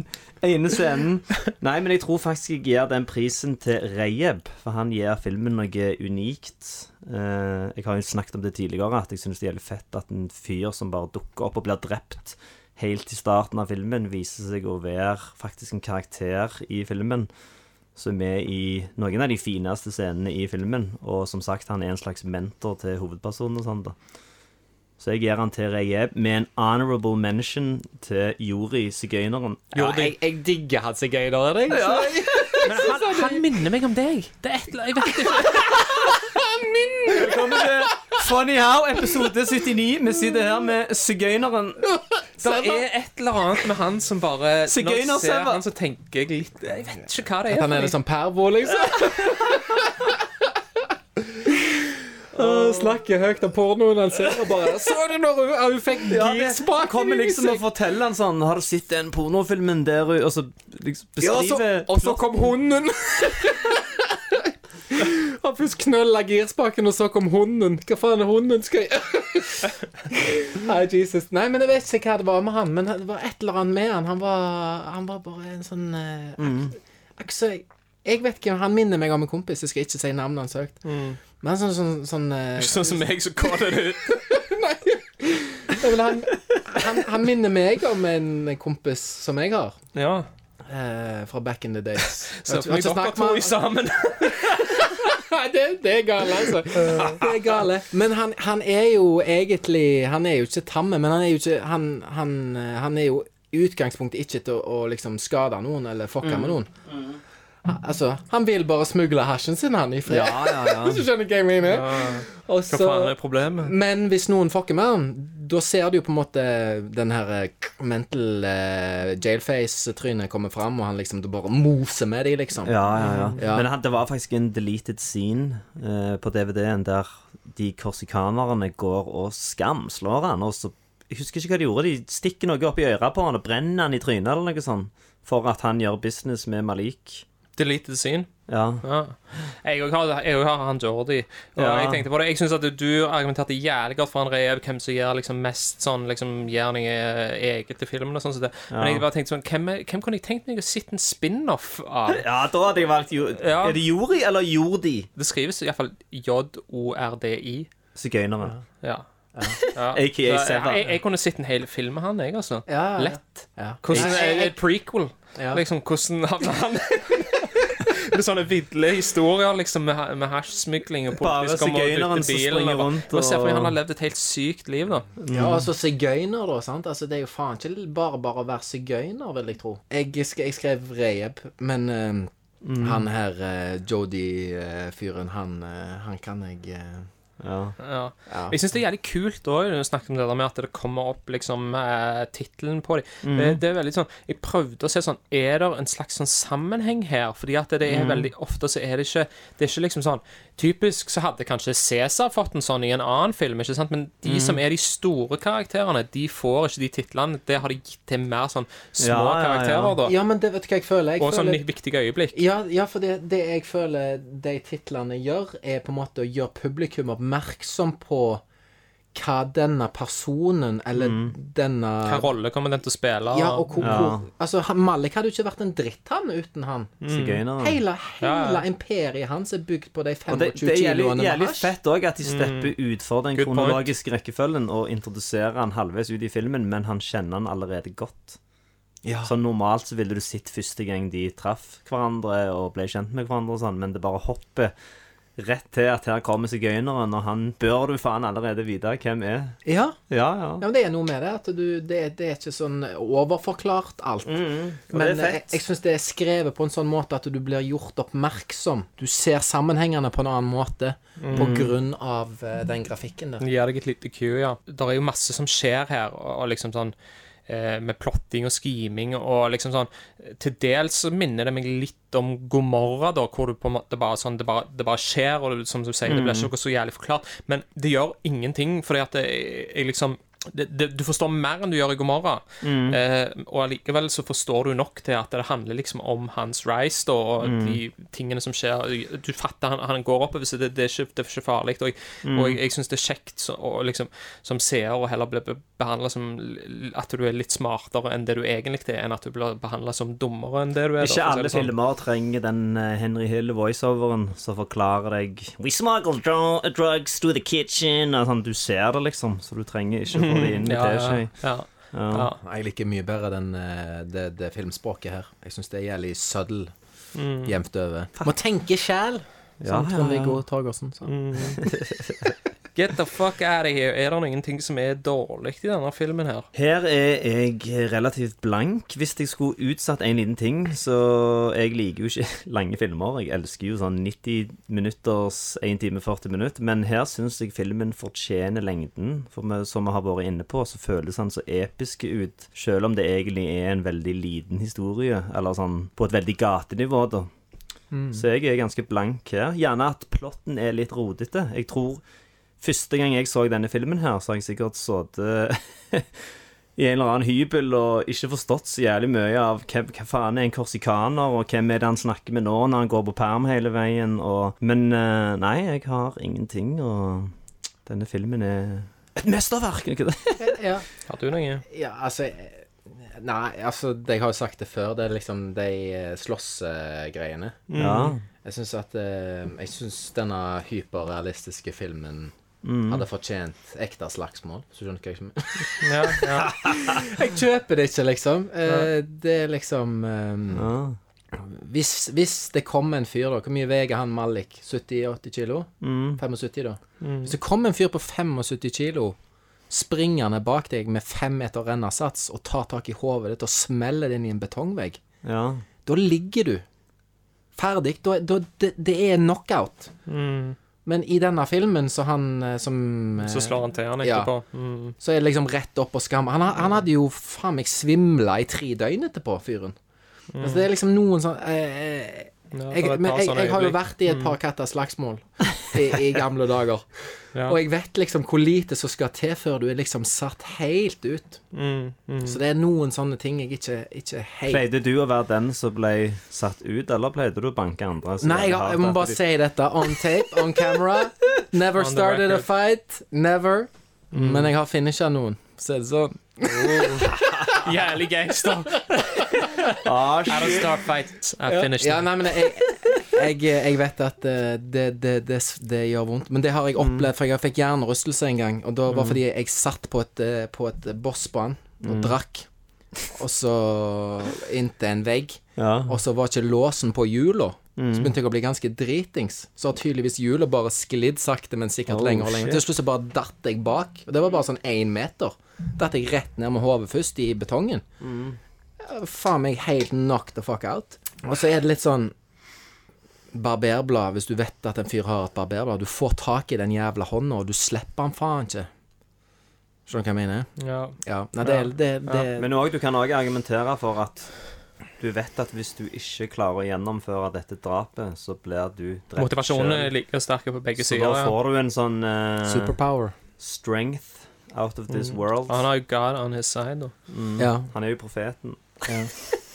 ene scenen. Nei, men jeg tror faktisk jeg gir den prisen til Reyeb, for han gir filmen noe unikt. Eh, jeg har jo snakket om det tidligere, at jeg syns det gjelder fett at en fyr som bare dukker opp og blir drept helt i starten av filmen, viser seg å være faktisk en karakter i filmen. Som er i noen av de fineste scenene i filmen. Og som sagt, han er en slags mentor til hovedpersonen og sånn, da. Så jeg gir han til Reyeb med en honorable mention til Jori Sigøyneren. Ja, jeg, jeg digger han sigøyneren, jeg. <laughs> Men han, han minner meg om deg. Det er et eller Jeg vet ikke. Velkommen til Funny How, episode 79. Vi sitter her med Sigøyneren. Det er et eller annet med han som bare Når jeg ser han, så tenker jeg litt Jeg vet ikke hva det er. Han er litt sånn pervo, liksom. <laughs> Åh, snakker høyt om pornoen han ser, og bare Så du når hun, hun fikk girspaken kommer liksom og forteller han sånn Har du sett den pornofilmen der hun Og så liksom Ja, og så- beskriver kom hunden. <laughs> Han først knølla girspaken, og så kom hunden. Hva faen er hunden skal jeg <laughs> Nei, Jesus. Nei, men jeg vet ikke hva det var med han, men det var et eller annet med han. Han var, han var bare en sånn uh, Mm. Altså, jeg, vet ikke, han minner meg om en kompis. Jeg skal ikke si navnet hans høyt. Men han sånn sånn, sånn uh, <laughs> Sånn som meg, så kaller det ut. <laughs> er han, han, han minner meg om en kompis som jeg har. Ja. Uh, fra back in the days. Så vi for har ikke dere snakket to med i sammen. <laughs> Nei, det, det er gale, altså. Det er gale. Men han, han er jo egentlig Han er jo ikke tamme, men han er jo ikke Han, han, eh, han er jo i utgangspunktet ikke til å, å liksom skade noen eller fucke med noen. Han, altså, han vil bare smugle hasjen sin, han, i fred. Ja, ja, ja. <laughs> Hvis du skjønner hva jeg mener? Hva faen er problemet? men hvis noen fucker med han, da ser du jo på en måte den her eh, mental uh, jailface-trynet komme fram, og han liksom bare moser med dem, liksom. Ja, ja, ja. Ja. Men han, det var faktisk en deleted scene uh, på DVD-en der de korsikanerne går og skamslår han, og så Jeg husker ikke hva de gjorde. De stikker noe opp i øret på han og brenner han i trynet eller noe sånt. For at han gjør business med Malik. Deleted scene. Ja. Ja. Jeg òg har, jeg har han Jordi. Og Ja. jeg tenkte på det Jeg syns at du argumenterte jævlig godt for han Reeb, hvem som gjør liksom mest sånn liksom Gjør noe eget til filmen og sånn. så det. Men jeg bare tenkte sånn Hvem, hvem kunne jeg tenkt meg å sitte en spin-off av? <laughs> ja, da hadde jeg valgt jo Ja. Er det Jori eller Jordi? Det skrives iallfall J-O-R-D-I. Sigøynere. Ja. Ja. <laughs> Så Sever. Jeg, jeg kunne sett en hel film med han, jeg, altså. Ja, ja, ja. Lett. Ja. Hvordan Jeg- jeg- et prequel? Ja. Liksom, hvordan havna <laughs> han Det er sånne ville historier liksom med, ha- med hasjsmugling og Bare politiet kommer og sigøyneren dytter som bilen. springer og bare- rundt Må se for meg han har levd et helt sykt liv, da. Ja, altså sigøyner, da. sant? Altså, Det er jo faen ikke bare bare å være sigøyner, vil jeg tro. Jeg, sk jeg skrev Rehab, men eh, Mm. han her uh, Jodi-fyren, han, eh, han kan jeg eh, Ja. Jeg syns det er jævlig kult òg, når du snakket om det der med at det kommer opp liksom eh, tittelen på dem. Mm. Det, det er veldig sånn Jeg prøvde å se sånn Er det en slags sånn sammenheng her? Fordi at det er Mm. veldig ofte så er det ikke Det er ikke liksom sånn Typisk så hadde kanskje Cæsar fått en sånn i en annen film, ikke sant? men de Mm. som er de store karakterene, de får ikke de titlene. Det har de gitt til mer sånn små Ja, ja, ja. karakterer, da. Ja, men det vet du hva jeg føler? Jeg og sånn føler viktige øyeblikk. ja, ja, for det, det jeg føler de titlene gjør, er på en måte å gjøre publikum oppmerksom på hva denne personen, eller denne Hva rolle kommer den til å spille? Ja, og hvor, Ja. hvor Altså, han- Malik hadde jo ikke vært en dritt, han, uten han. Mm. Hele, hele ja. imperiet hans er bygd på de Og 25 det, det er jævlig, kiloene med jævlig hasj. fett òg at de stepper utfor den Good point. kronologiske rekkefølgen og introduserer han halvveis ut i filmen, men han kjenner han allerede godt. Ja. Så normalt så ville du sett første gang de traff hverandre og ble kjent med hverandre og sånn, men det bare hopper rett til at her kommer sigøyneren, og han bør du faen allerede vite hvem er. ja. Ja, ja. Ja, men Det er noe med det. At du, det, det er ikke sånn overforklart alt. Mm, Men er jeg, jeg syns det er skrevet på en sånn måte at du blir gjort oppmerksom. Du ser sammenhengene på en annen måte på grunn av eh, den grafikken der. Gir deg et lite cue, ja. Det er jo masse som skjer her, og, og liksom sånn Med plotting og scheming og liksom sånn Til dels så minner det meg litt om Gomorra, da, hvor du på en måte bare sånn Det bare, det bare skjer, og det, som du sier, det blir ikke noe så jævlig forklart. Men det gjør ingenting, fordi at jeg, jeg liksom det, det, du forstår mer enn du gjør i Gomorra. Eh, og allikevel så forstår du nok til at det handler liksom om hans rise da, og de tingene som skjer. Du fatter han, han går oppover, så det, det, er ikke, det er ikke farlig. Og jeg, og jeg, jeg syns det er kjekt så, og liksom, som seer å heller bli behandla som at du er litt smartere enn det du egentlig er, enn at du blir behandla som dummere enn det du er. Ikke da, alle sånn. filmer trenger den eh, Henry Hill voiceoveren som forklarer deg We smuggle drugs to the kitchen og sånn, Du ser det, liksom, så du trenger ikke <laughs> få de inviterer i Ja, ja, teskje. ja. Ja. Ja. Jeg liker mye bedre den, eh, det, det filmspråket her. Jeg syns det er jævlig subtle jevnt over. Må tenke sjæl, Ja, sånn ja, ja. Trond-Viggo Torgersen sa. <laughs> Get the fuck out of here. Er det noen ting som er dårlig i denne filmen her? Her er jeg relativt blank. Hvis jeg skulle utsatt en liten ting, så Jeg liker jo ikke <laughs> lange filmer. Jeg elsker jo sånn 90 minutters 1 time 40 minutter. Men her syns jeg filmen fortjener lengden. For vi, som vi har vært inne på, så føles han så episk ut. Selv om det egentlig er en veldig liten historie. Eller sånn på et veldig gatenivå, da. Så jeg er ganske blank her. Gjerne at plotten er litt rodete. Jeg tror Første gang jeg så denne filmen her, så har jeg sikkert sittet <laughs> i en eller annen hybel og ikke forstått så jævlig mye av hvem, hva faen er en korsikaner, og hvem er det han snakker med nå når han går på perm hele veien, og Men eh, nei, jeg har ingenting, og denne filmen er et mesterverk, er ikke det? <laughs> Ja. Har du noe? ja, altså eh, Nei, altså, jeg har jo sagt det før. Det er liksom de slåssgreiene. slåssgreiene. Ja. Jeg syns at uh, Jeg syns denne hyperrealistiske filmen Mm. hadde fortjent ekte slagsmål. Så skjønner du hva jeg mener? <laughs> Ja, ja. <laughs> Jeg kjøper det ikke, liksom. Eh, det er liksom um, ja. hvis, hvis det kommer en fyr, da Hvor mye veier han Malik? 70-80 kilo? Mm. 75, da? Hvis det kommer en fyr på 75 kilo springende bak deg med fem meter rennersats og tar tak i hodet ditt og smeller det inn i en betongvegg, ja. da ligger du ferdig. Da, da, det, det er knockout. Mm. Men i denne filmen, så han eh, som eh, Så slår han til han Ja. etterpå. Mm. Så er det liksom rett opp og skam. Han, han hadde jo faen meg svimla i tre døgn etterpå, fyren. Altså, det er liksom noen sånn eh, eh, Ja, jeg, men jeg, jeg har jo. Mm. vært i et par katter slagsmål i, i gamle dager. <laughs> Ja. Og jeg vet liksom hvor lite som skal til før du er liksom satt helt ut. Mm, mm. Så det er noen sånne ting jeg ikke, ikke helt Pleide du å være den som ble satt ut, eller pleide du å banke andre? Nei, jeg, jeg må bare si dette on tape, on camera. <laughs> Never On started a fight. Never. Men jeg har finisha noen. Så er det sånn. <laughs> Jævlig gangster. Ah, I don't start fight, I finished Ja, them. nei, jeg, jeg, jeg vet at eh, det, det, det, det gjør vondt. Men det har jeg opplevd, for jeg fikk hjernerystelse en gang. Og da var fordi jeg satt på et, eh, på et bossbane og drakk. Og så inntil en vegg. Ja. Og så var ikke låsen på hjula. Så begynte jeg å bli ganske dritings. Så har tydeligvis hjulet bare sklidd sakte, men sikkert Oh, lenger og lenger. Til slutt så bare datt jeg bak. Og det var bare sånn én meter. Datt jeg rett ned med hodet først i betongen. Mm. Faen meg helt knock the fuck out. Og så er det litt sånn barberblad, hvis du vet at en fyr har et barberblad. Du får tak i den jævla hånda, og du slipper han faen ikke. Skjønner du hva jeg mener? Ja. Ja. Nei, det, det, det, Men òg, du kan òg argumentere for at du vet at hvis du ikke klarer å gjennomføre dette drapet, så blir du drept Motivasjonen er like sterk på begge sider. Så sider. da Ja. får du en sånn eh, Superpower. strength out of this world. Han har jo God on his side. Da. Mm. Ja. Han er jo profeten. <laughs>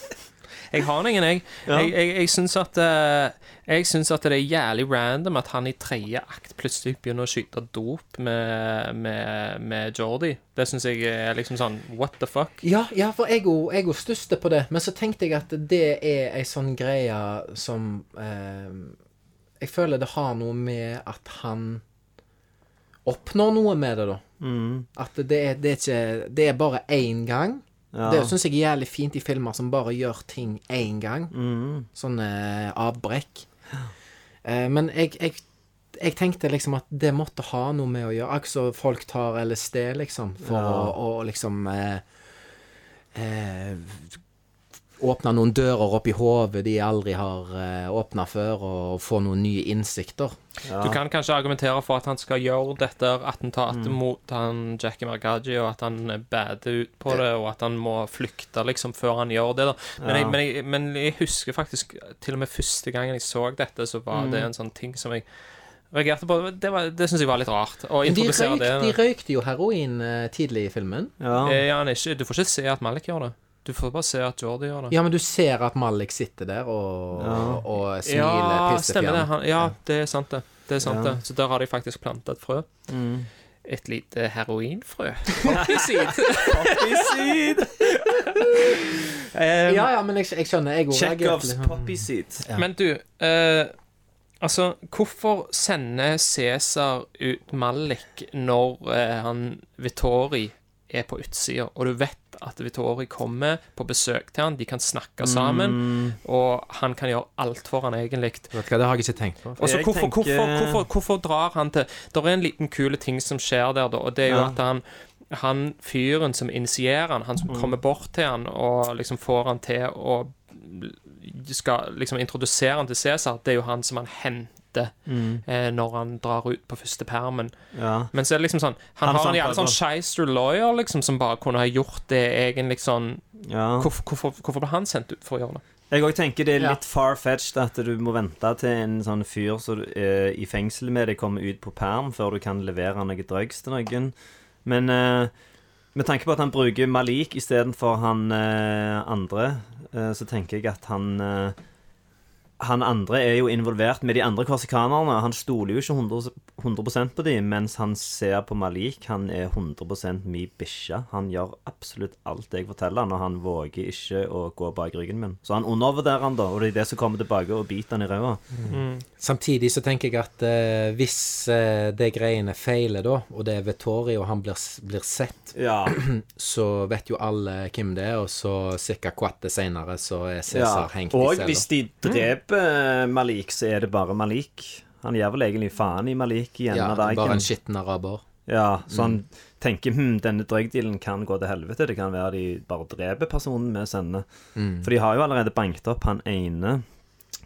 Jeg har ingen, jeg. Jeg, jeg, jeg syns at eh, Jeg syns at det er jævlig random at han i tredje akt plutselig begynner å skyte dop med, med, med Jordi. Det syns jeg er liksom sånn What the fuck? Ja, ja, for jeg òg stusste på det. Men så tenkte jeg at det er ei sånn greie som eh, Jeg føler det har noe med at han oppnår noe med det, da. Mm. At det er, det er ikke Det er bare én gang. Ja. Det syns jeg er jævlig fint i filmer som bare gjør ting én gang. Mm. Sånne eh, avbrekk. Eh, men jeg, jeg, jeg tenkte liksom at det måtte ha noe med å gjøre. Akkurat som folk tar LSD, liksom, for Ja. å, å liksom eh, eh, Åpne noen dører opp i hodet de aldri har eh, åpna før, og få noen nye innsikter. Ja. Du kan kanskje argumentere for at han skal gjøre dette attentatet Mm. mot han Jackie Margaji, og at han bader ut på det, og at han må flykte liksom før han gjør det. da Men, Ja. jeg, men, jeg, men jeg husker faktisk til og med første gangen jeg så dette, så var Mm. det en sånn ting som jeg reagerte på. Det, var- det syns jeg var litt rart. Å introdusere de, røyk, det. de røykte jo heroin eh, tidlig i filmen. Ja. Eh, ja, ikke, du får ikke se at Malik gjør det. Du får bare se at Jordi gjør det. Ja, men du ser at Malik sitter der og, Ja. og smiler Ja, stemmer det. Han, ja, det er sant, det. Det er sant Ja. det. Så der har de faktisk planta et frø. Mm. Et lite heroinfrø. <laughs> Poppyseed. Um, <laughs> <laughs> Ja, ja, men jeg, jeg skjønner. Jeg Chekhovs litt. Ja. Men du, uh, altså Hvorfor sender Cæsar ut Malik når uh, han Vittori er på utsida, og du vet at Vittori kommer på besøk til han, de kan snakke sammen, Mm. og han kan gjøre alt for han egentlig. Vet du hva, det har jeg ikke tenkt på. Også, hvorfor, tenker- hvorfor, hvorfor, hvorfor drar han til Det er en liten kule ting som skjer der, da, og det er jo Ja. at han han fyren som initierer han, han som Mm. kommer bort til han og liksom får han til å skal liksom introdusere han til Cæsar, det er jo han som han henter Mm. eh, når han drar ut på første permen. Ja. Men så er det liksom sånn Han, Han har en jævlig sånn shyster lawyer, liksom, som bare kunne ha gjort det egentlig sånn ja. Hvorfor, hvorfor, hvorfor ble han sendt ut for å gjøre det? Jeg òg tenker det er Ja. litt far-fetched at du må vente til en sånn fyr som du er i fengsel med deg kommer ut på perm før du kan levere noe drugs til noen. Men uh, med tanke på at han bruker Malik istedenfor han uh, andre, eh, så tenker jeg at han eh, han andre er jo involvert med de andre korsikanerne. Han stoler jo ikke 100, 100 på dem, mens han ser på Malik. Han er 100% mi bikkje. Han gjør absolutt alt jeg forteller han, og han våger ikke å gå bak ryggen min. Så han undervurderer han, da, og det er det som kommer tilbake og biter han i ræva. Samtidig så tenker jeg at eh, hvis eh, det greiene feiler, da, og det er Vettori, og han blir, blir sett, Ja. <clears throat> så vet jo alle hvem det er, og så cirka kvatte seinere så er Cæsar hengt i Og hvis de dreper Malik, så er det bare Malik. Han gjør vel egentlig faen i Malik i enden Ja, av dagen. bare en skitten araber. Ja, så han tenker hm, denne drøgdealen kan gå til helvete. Det kan være de bare dreper personen vi sender. For de har jo allerede banket opp han ene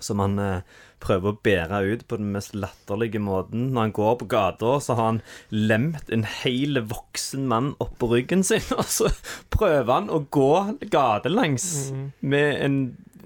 som han eh, prøver å bære ut på den mest latterlige måten. Når han går på gata, så har han lemt en hel voksen mann opp på ryggen sin, <laughs> og så prøver han å gå gatelangs med en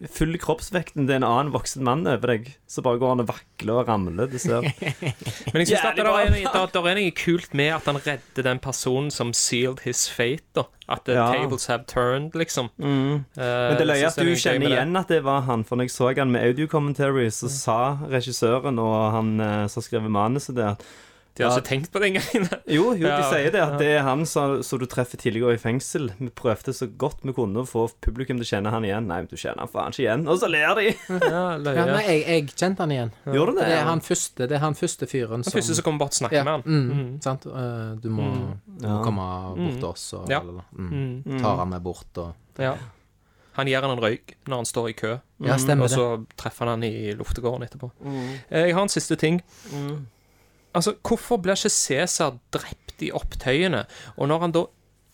full kroppsvekten til en annen voksen mann over deg. Så bare går han og vakler og ramler. Du ser <laughs> Men jeg synes at det, er, det, det er noe kult med at han redder den personen som sealed his fate, da. At the Ja. tables have turned, liksom. Mm. Eh, Men det løye synes at du er kjenner igjen at det var han, for når jeg så han med audio commentary, så sa regissøren og han eh, som skrev manuset det, at De har Ja. ikke tenkt på det engang. Jo, jo, de Ja, sier det, at det er han som som du treffer tidligere i fengsel. Vi prøvde så godt vi kunne å få publikum til å kjenne han igjen. Nei, men du kjenner han faen ikke igjen. Og så ler de! Ja, <laughs> Ja, løye. nei, jeg, jeg kjente han igjen. Gjorde du det? Det er han første, det er han første fyren Den første som kommer bort og snakker ja, med han. mm, Sant? Eh, Du må, du må Ja. komme bort til oss og Ja. eller, mm. tar han meg bort og Ja. Han gir han en røyk når han står i kø, Ja, stemmer og så treffer han han i luftegården etterpå. Eh, Jeg har en siste ting. Altså, hvorfor blir ikke Cæsar drept i opptøyene? Og når han da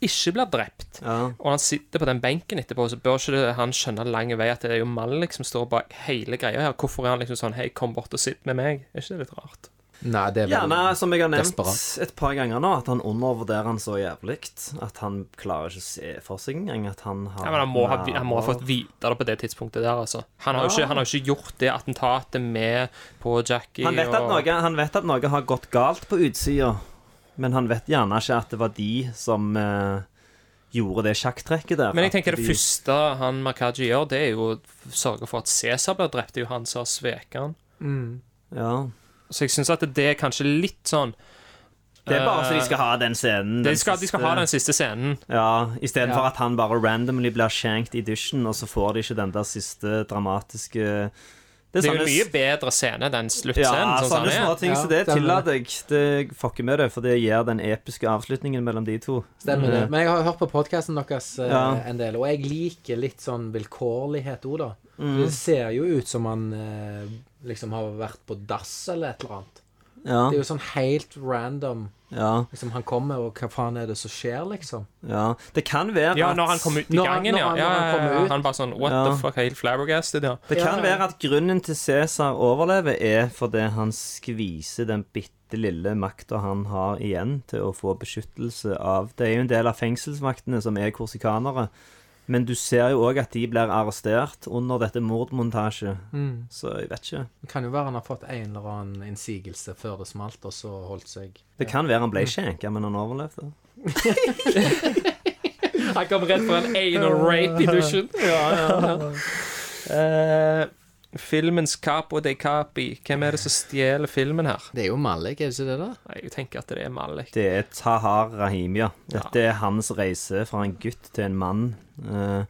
ikke blir drept, Ja. og han sitter på den benken etterpå, så bør ikke det, han skjønne lang vei at det er jo Malik som står bak hele greia her. Hvorfor er han liksom sånn Hei, kom bort og sitt med meg. Er ikke det litt rart? Nei, det er vel Gjerne, som jeg har nevnt desperat. et par ganger nå, at han undervurderer han så jævlig. At han klarer ikke å se for seg engang at han har Ja, men han må, ha, han må ha fått vite det på det tidspunktet der, altså. Han har jo ikke, han har ikke gjort det attentatet med på Jackie han vet, at og noe, han vet at noe har gått galt på utsida, men han vet gjerne ikke at det var de som eh, gjorde det sjakktrekket der. Men jeg tenker det de- første han Makaji gjør, det er jo å sørge for at Cæsar blir drept. Det er jo han som har sveket han. Ja. Så jeg syns at det er kanskje litt sånn Det er bare så de skal ha den scenen. de den skal, de skal ha den siste scenen. Ja, istedenfor Ja. at han bare randomly blir shanked i dusjen, og så får de ikke den der siste dramatiske Det Det er jo mye bedre scene, den Ja, sluttscenen. sånn som sånne sånn småting, er. ting Ja, som det tillater jeg. Det fucker med det, for det gir den episke avslutningen mellom de to. Stemmer det. Men jeg har hørt på podkasten deres eh, Ja. en del, og jeg liker litt sånn vilkårlighet òg, da. Mm. Det ser jo ut som han eh, liksom har vært på dass eller et eller annet. Ja, Det er jo sånn helt random. ja, Liksom Han kommer, og hva faen er det som skjer, liksom? ja. Det kan være at Ja, når han kommer ut i gangen, når ja. han- ja, når han ja, kommer ja. ut. Han bare sånn What Ja. the fuck, helt flabbergasted, ja. Det kan være at grunnen til Cæsar overlever, er fordi han skviser den bitte lille makta han har igjen til å få beskyttelse av Det er jo en del av fengselsmaktene som er korsikanere. Men du ser jo òg at de blir arrestert under dette mordmontasje. Mm. Så jeg vet ikke. Det kan jo være han har fått en eller annen innsigelse før det smalt, og så holdt seg Det kan være han ble skjenka, men han overlevde. Han kom rett fra en anal rape i dusjen. <laughs> <laughs> Eh, filmens Capo de Capi. Hvem er det som stjeler filmen her? Det er jo Malik, er det ikke det, da? Nei, Jeg tenker at det er Malik. Det er Tahar Rahim, ja. Dette er hans reise fra en gutt til en mann. eh,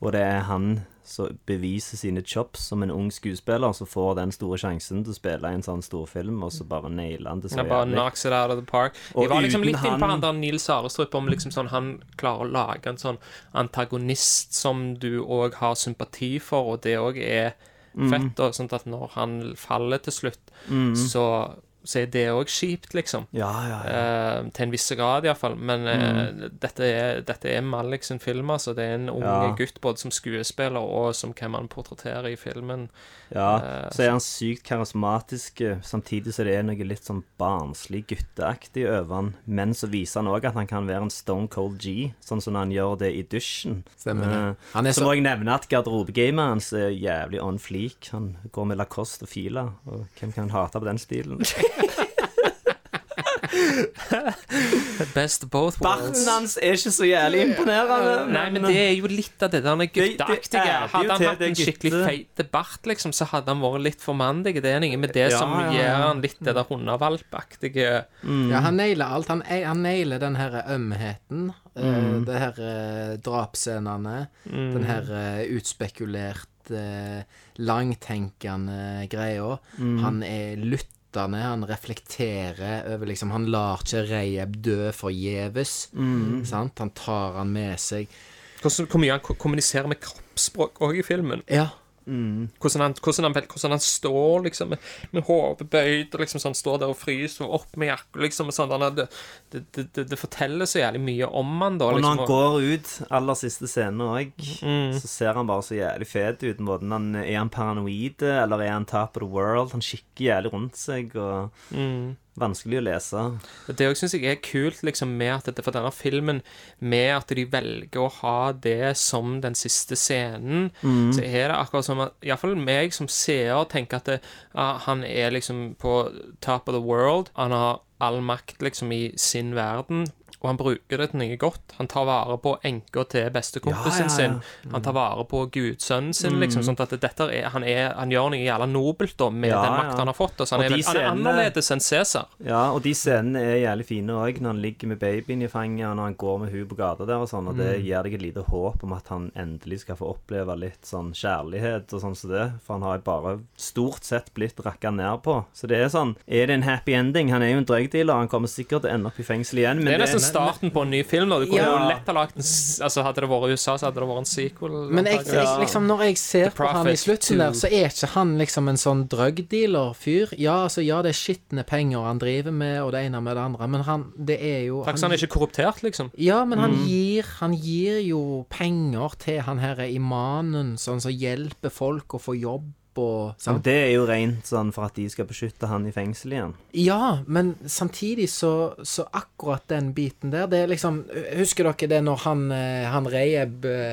og det er han som beviser sine chops som en ung skuespiller, som får den store sjansen til å spille i en sånn storfilm, og så bare nailer han det så Han bare jævlig. knocks it out of the park. Og Jeg var liksom uten litt inne på han- der Nils Arestrup om liksom sånn han klarer å lage en sånn antagonist som du òg har sympati for, og det òg er. Fett. Og sånn at når han faller til slutt, så, så er det òg kjipt, liksom. Ja, ja, ja. Eh, til en viss grad, iallfall. Men eh, dette, er, dette er Malik sin film, altså. Det er en ung Ja. gutt både som skuespiller og som hvem han portretterer i filmen. ja. eh, Så er han sykt karismatisk, eh, samtidig så det er noe litt sånn barnslig gutteaktig over han. Men så viser han òg at han kan være en stone cold G, sånn som han gjør det i dusjen. Stemmer det. Eh, Han er så så må jeg nevne at garderobegamet hans er jævlig on fleak. Han går med Lacoste og Fila, og hvem kan hate på den stilen? <laughs> Best of both Barten hans er ikke så jævlig imponerende. Nei, men det er jo litt av det der gutteaktige. Hadde han hatt en skikkelig feite bart, liksom, så hadde han vært litt for mandig. Det er noe med det Ja, som ja, ja. gir han litt det der hundevalpaktige Ja, han nailer alt. Han, han nailer den her ømheten. eh, det her uh, drapsscenene. Den her eh, utspekulert, eh, langtenkende greia. Han er lyttende. Han reflekterer over liksom Han lar ikke Reyeb dø forgjeves. Sant? Han tar han med seg. Hvor mye han kommuniserer med kroppsspråk òg i filmen. Ja. Hvordan han, hvordan han, hvordan han står liksom med, med hodet bøyd og liksom sånn står der og fryser og opp med jakka liksom sånn. Det, det, det, det, forteller så jævlig mye om han da. Og når liksom, han går ut aller siste scene òg, så ser han bare så jævlig fet ut. Måten han, er han paranoid, eller er han top of the world? Han kikker jævlig rundt seg, og vanskelig å lese. Det òg syns jeg er kult, liksom, med at dette, for denne filmen, med at de velger å ha det som den siste scenen, så er det akkurat som at Iallfall meg som seer tenker at det, ja, han er liksom på top of the world. Han har all makt, liksom, i sin verden. Og han bruker det til noe godt. Han tar vare på enka til bestekompisen Ja, ja, ja. sin. Han tar vare på gudsønnen sin, liksom. Sånn at dette er, han, er, han gjør noe jævla nobelt da, med den makta han har fått. Altså, han, er, han er annerledes enn Cæsar. Ja, og de scenene er jævlig fine òg, når han ligger med babyen i fanget, og når han går med hun på gata der og sånn, og det gir deg et lite håp om at han endelig skal få oppleve litt sånn kjærlighet og sånn som det, for han har bare stort sett blitt rakka ned på. Så det er sånn Er det en happy ending? Han er jo en drugdealer, han kommer sikkert til å ende opp i fengsel igjen, men Det er nesten starten på en ny film. Da. Du kunne jo lett ha lagt en Altså Hadde det vært USA, så hadde det vært en sequel. Men jeg, jeg, liksom, når jeg ser på han i slutten 2. der, så er ikke han liksom en sånn drugdealer-fyr. Ja, altså, ja, det er skitne penger han driver med, og det ene med det andre, men han Det er jo Takk han, han er ikke korruptert, liksom. Ja, men han, gir, han gir jo penger til han her imanen, sånn som hjelper folk å få jobb og Og sant? det er jo rent sånn for at de skal beskytte han i fengsel igjen. Ja, men samtidig så, så akkurat den biten der Det er liksom Husker dere det når han, eh, han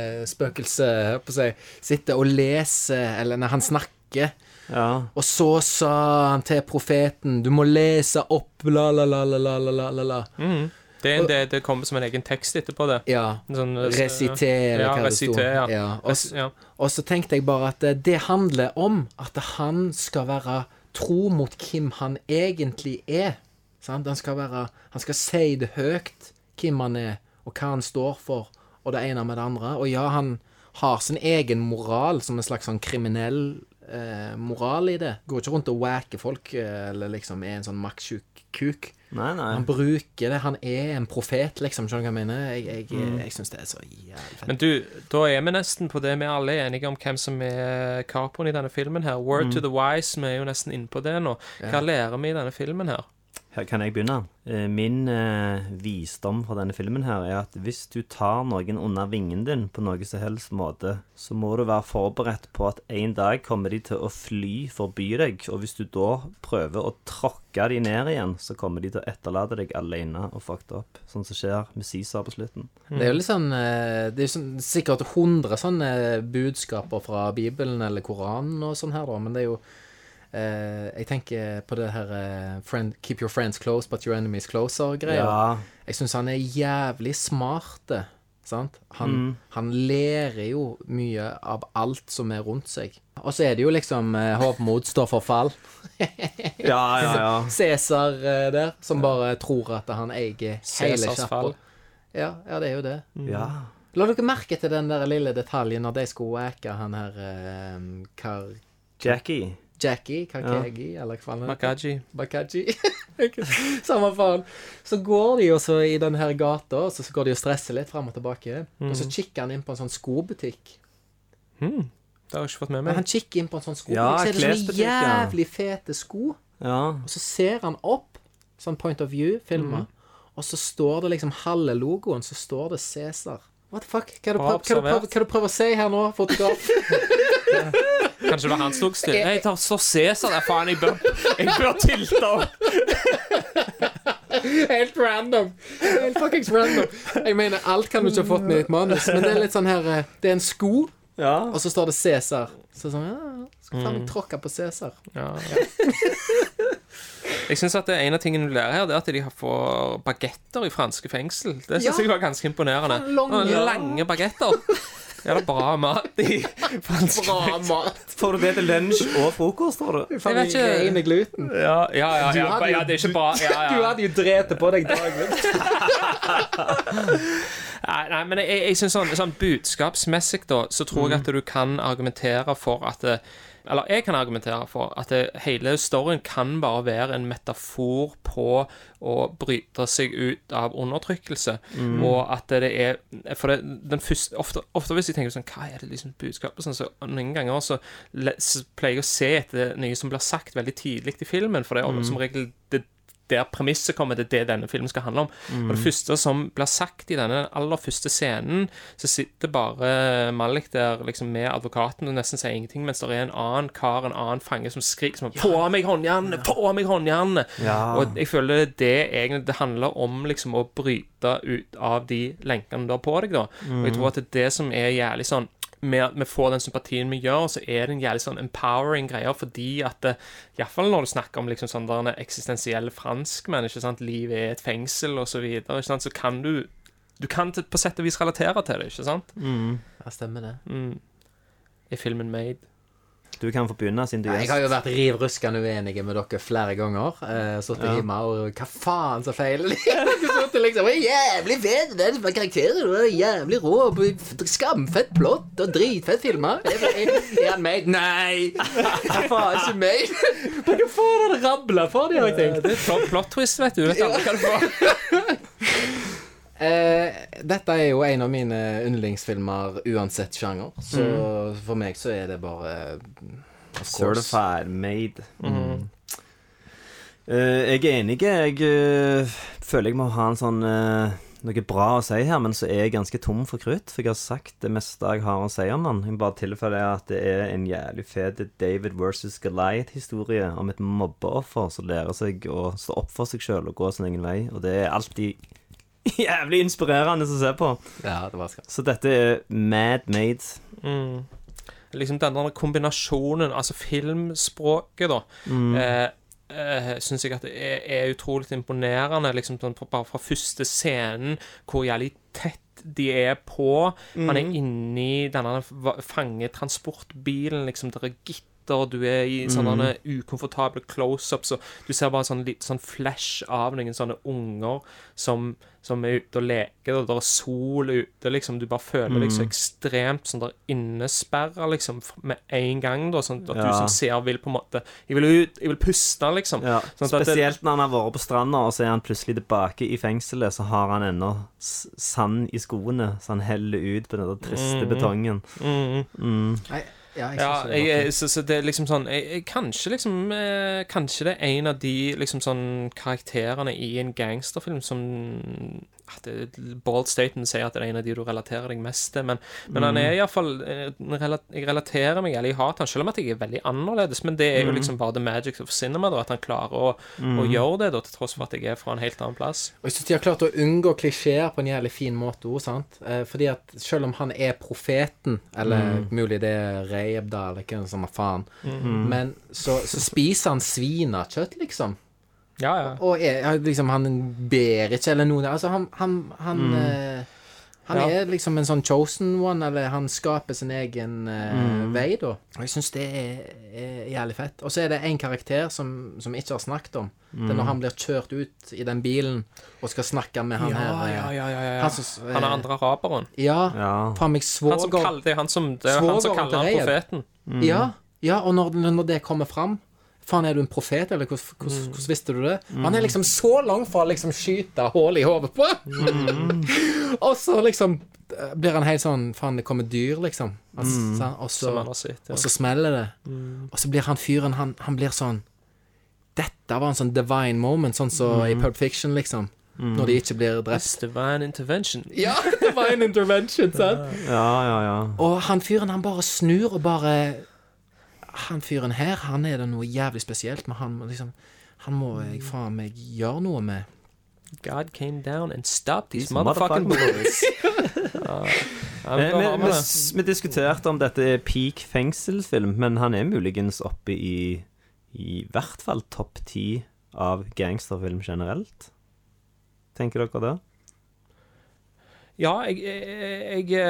Reyeb-spøkelset på seg si, sitter og leser, eller når han snakker Ja. Og så sa han til profeten Du må lese opp la, la, la, la, la, la, la, la. Det, er- det, det kommer som en egen tekst etterpå, det. Ja. En Sånn, eh, Resitere, ja, hva det sto. ja. Ja. og så tenkte jeg bare at eh, det handler om at han skal være tro mot hvem han egentlig er. Sant? Han skal være Han skal si det høyt hvem han er, og hva han står for, og det ene med det andre. Og ja, han har sin egen moral som en slags sånn kriminell eh, moral i det. Går ikke rundt og wacker folk, eh, eller liksom er en sånn maktsjuk kuk. Nei, nei. Han bruker det. Han er en profet, liksom. Skjønner du hva jeg mener? Jeg, jeg, Mm. jeg syns det er så jævlig fett. Men du, da er vi nesten på det vi alle er enige om hvem som er kapoen i denne filmen her. Word Mm. to the wise, vi er jo nesten inne på det nå. Hva lærer vi i denne filmen her? Her kan jeg begynne. Eh, Min eh, visdom fra denne filmen her er at hvis du tar noen under vingen din på noe som helst måte, så må du være forberedt på at en dag kommer de til å fly forbi deg, og hvis du da prøver å tråkke de ned igjen, så kommer de til å etterlate deg alene og fucked up, sånn som skjer med Cæsar på slutten. Det er jo litt sånn eh, Det er sånn, sikkert 100 sånne budskaper fra Bibelen eller Koranen og sånn her, da, men det er jo eh, Jeg tenker på det her uh, friend, 'Keep your friends close, but your enemies closer'-greia. Ja, Jeg syns han er jævlig smart. eh, Sant? Han, Mm. han lærer jo mye av alt som er rundt seg. Og så er det jo liksom uh, hovmod står for fall. <laughs> ja, ja. ja. <laughs> Cæsar uh, der, som bare tror at han eier hele sjappa. Ja, ja, det er jo det. ja. La dere merke til den der lille detaljen når de skulle wacke han her Kar... Jackie. Jackie? Kakegi, eller hva? Makaji. Bakaji. <laughs> Samme faen. Så går de jo så i den her gata, og så går de og stresser litt fram og tilbake. Og så kikker han inn på en sånn skobutikk. Mm. Det har jeg ikke fått med Men meg. han kikker inn på en sånn skobutikk, Ja, så er det sånne ja. jævlig fete sko. Ja. Og så ser han opp, sånn point of view-filmer, og så står det liksom halve logoen, så står det Cæsar. What the fuck? Hva er det du prøver, er er å si her nå, fotograf? <laughs> Kanskje det var han som tok styr. Jeg tar så Cæsar der, faen. Jeg bør, jeg bør tilte opp. Helt random. Helt fuckings random. Jeg mener, alt kan du ikke ha fått med i et manus, men det er litt sånn her eh, Det er en sko, ja. og så står det Cæsar. Så sånn, ja, skal faen meg tråkke på Cæsar. Ja, ja. <laughs> Jeg synes at det er En av tingene du lærer her, Det er at de har får bagetter i franske fengsel. Det syns Ja. jeg var ganske imponerende. Faen, lange. Lange bagetter. Ja, det er bra mat i <laughs> franske Bra mat. Får du det til lunsj og frokost, tror du? Jeg vet ikke- Med gluten. Ja, ja, ja. Ja, jo- ja det er ikke bra. Ja, Du hadde jo drept på deg daglig. <laughs> Nei, nei, men jeg, jeg synes sånn, sånn budskapsmessig, da, så tror jeg at du kan argumentere for at det, Eller jeg kan argumentere for at det, hele storyen kan bare være en metafor på å bryte seg ut av undertrykkelse, og at det er For det, den første ofte, ofte hvis jeg tenker sånn Hva er det liksom budskapet? Sånn, så noen ganger så, så pleier jeg å se etter noe som blir sagt veldig tidlig i filmen, for det er som regel det der premisset kommer, det er det denne filmen skal handle om. Og det første som blir sagt i denne aller første scenen, så sitter bare Malik der liksom med advokaten og nesten sier ingenting, mens det er en annen kar, en annen fange, som skriker som 'Få av meg håndjernene! Få av meg håndjernene!' Ja. Og jeg føler det egentlig det handler om liksom å bryte ut av de lenkene du har på deg, da. Og jeg tror at det er det som er jævlig sånn med at vi får den sympatien vi gjør, så er det en jævlig sånn empowering greie, fordi at det, Iallfall når du snakker om liksom sånn der eksistensielle franskmenn, ikke sant, livet er et fengsel, og så videre, ikke sant, så kan du Du kan på sett og vis relatere til det, ikke sant? Ja, stemmer det. Mm. Er filmen made? Du kan få begynne, siden du Nei, er Jeg har jo vært riv ruskende uenig med dere flere ganger. Eh, Sittet Ja. hjemme og Hva faen så feil? <laughs> Sittet liksom Jævlig fet! Det er karakterer. Er jævlig rå. Skamfett plott og dritfett filmer. Er, er, er han made? <laughs> Nei! <laughs> Hva faen, ikke made? Hva faen har det rabla for, de, har jeg tenkt. Det er plot, plot twist, vet du. Vet du hva du får. Eh, dette er jo en av mine yndlingsfilmer uansett sjanger. Så for meg så er det bare certified made. Mm. Eh, jeg er enig. Jeg uh, føler jeg må ha en sånn uh, noe bra å si her, men så er jeg ganske tom for krutt. For jeg har sagt det meste jeg har å si om den. Jeg bare tilføyer at det er en jævlig fet David versus Goliath-historie om et mobbeoffer som lærer seg å stå opp for seg sjøl og gå sin egen vei. Og det er alltid <laughs> jævlig inspirerende å se på. Ja, det var skam. Så dette er mad made. Mm. Liksom den der kombinasjonen, altså filmspråket, da, eh, eh, syns jeg at det er, er utrolig imponerende. Liksom sånn, bare fra første scenen, hvor jævlig tett de er på. Han er inni denne fangetransportbilen, liksom, der er gitter. Du er i sånne ukomfortable close-ups, og du ser bare sånn litt sånn flash av noen sånne unger som, som er ute og leker, og det er sol ute, liksom. Du bare føler deg så ekstremt sånn der innesperra, liksom, med en gang, da. Sånn at du som ser vil på en måte Jeg vil ut, jeg vil puste, liksom. Ja, Sånn at det- spesielt når han har vært på stranda, og så er han plutselig tilbake i fengselet, så har han ennå sand i skoene, så han heller ut på den der triste betongen. Mm. Mm. Nei, ja, jeg Ja, jeg, jeg- så, så det er liksom sånn Kanskje liksom eh, Kanskje det er en av de liksom sånn karakterene i en gangsterfilm som Bald Staten sier at det er en av de du relaterer deg mest til, men, men han er iallfall Jeg relaterer meg, eller jeg hater han, selv om at jeg er veldig annerledes, men det er jo liksom bare the magic of cinema, da, at han klarer å, å gjøre det, da, til tross for at jeg er fra en helt annen plass. Og jeg synes de har klart å unngå klisjeer på en jævlig fin måte òg, sant. Eh, fordi at selv om han er profeten, eller mulig det er Reibda, eller hva som er faen, men så, så spiser han svinakjøtt, liksom. Ja, ja. Og er, liksom, han ber ikke, eller noe Altså, han Han, han, eh, han Ja. er liksom en sånn chosen one, eller han skaper sin egen eh, vei, da. Og jeg syns det er, er jævlig fett. Og så er det en karakter som, som vi ikke har snakket om. Det er når han blir kjørt ut i den bilen og skal snakke med han Ja, her eh, ja, ja, ja, ja. Han, som, eh, Han er andre araberen. Ja, Ja. faen meg Han som svoger. kaller, det er han som, det er han som kaller han profeten. Ja, ja, og når, når det kommer fram Faen, er du en profet, eller hvordan, hvordan visste du det? Han er liksom så langt fra å liksom skyte hull i hodet på <laughs> Og så liksom eh, blir han helt sånn Faen, det kommer dyr, liksom. Altså, mm. og, så, sett. Ja. og så smeller det. Og så blir han fyren Han, han blir sånn Dette var en sånn divine moment, sånn som i Pulp Fiction, liksom. Når de ikke blir drept. It's divine intervention. Ja, <laughs> divine intervention, <laughs> sant? ja, ja, ja. Og han fyren, han bare snur og bare Han fyren her, han er det noe jævlig spesielt med. Han liksom Han må jeg faen meg gjøre noe med. God came down and stopped these These motherfucking motherfucking bullets. <laughs> ja, Eh, vi vi, vi diskuterte om dette er peak fengselsfilm, men han er muligens oppe i i hvert fall topp ti av gangsterfilm generelt. Tenker dere det? Ja, jeg, jeg, jeg,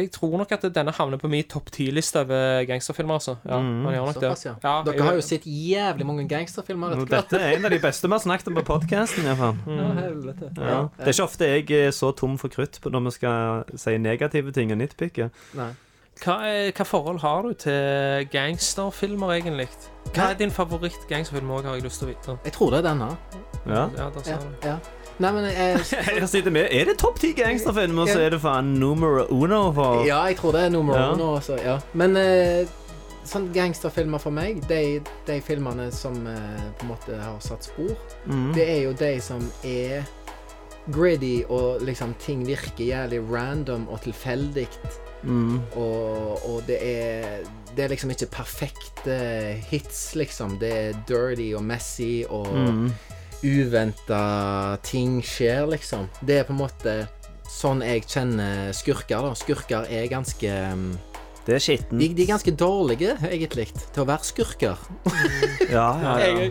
jeg tror nok at denne havner på min topp ti-liste over gangsterfilmer, altså. Ja, han gjør nok det. Såpass, ja. Ja, Dere jeg- har jo sett jævlig mange gangsterfilmer. Du hva? Dette er en av de beste vi har snakket om på podkasten. Ja, helvete. Ja. Det er ikke ofte jeg er så tom for krutt på når vi skal si negative ting og nitpikke. Hva, er- hva forhold har du til gangsterfilmer, egentlig? Hva er din favoritt-gangsterfilm òg, har jeg lyst til å vite. Jeg tror det er denne. Ja. Ja, der Ja, ser du. Ja. Nei, men jeg, <laughs> jeg sitter med. Er det topp ti gangsterfilmer, så er det faen numero uno for Ja, jeg tror det er numero Ja. uno også, ja. Men eh, sånn gangsterfilmer for meg, de, de filmene som eh, på en måte har satt spor, Mm. det er jo de som er gritty, og liksom ting virker jævlig random og tilfeldig. Mm. Og, og det er Det er liksom ikke perfekte hits, liksom. Det er dirty og messy, og Mm. Uventa ting skjer, liksom. Det er på en måte sånn jeg kjenner skurker, da. Skurker er ganske um, Det er skitten. De, de er ganske dårlige, egentlig, til å være skurker. Ja, ja, ja.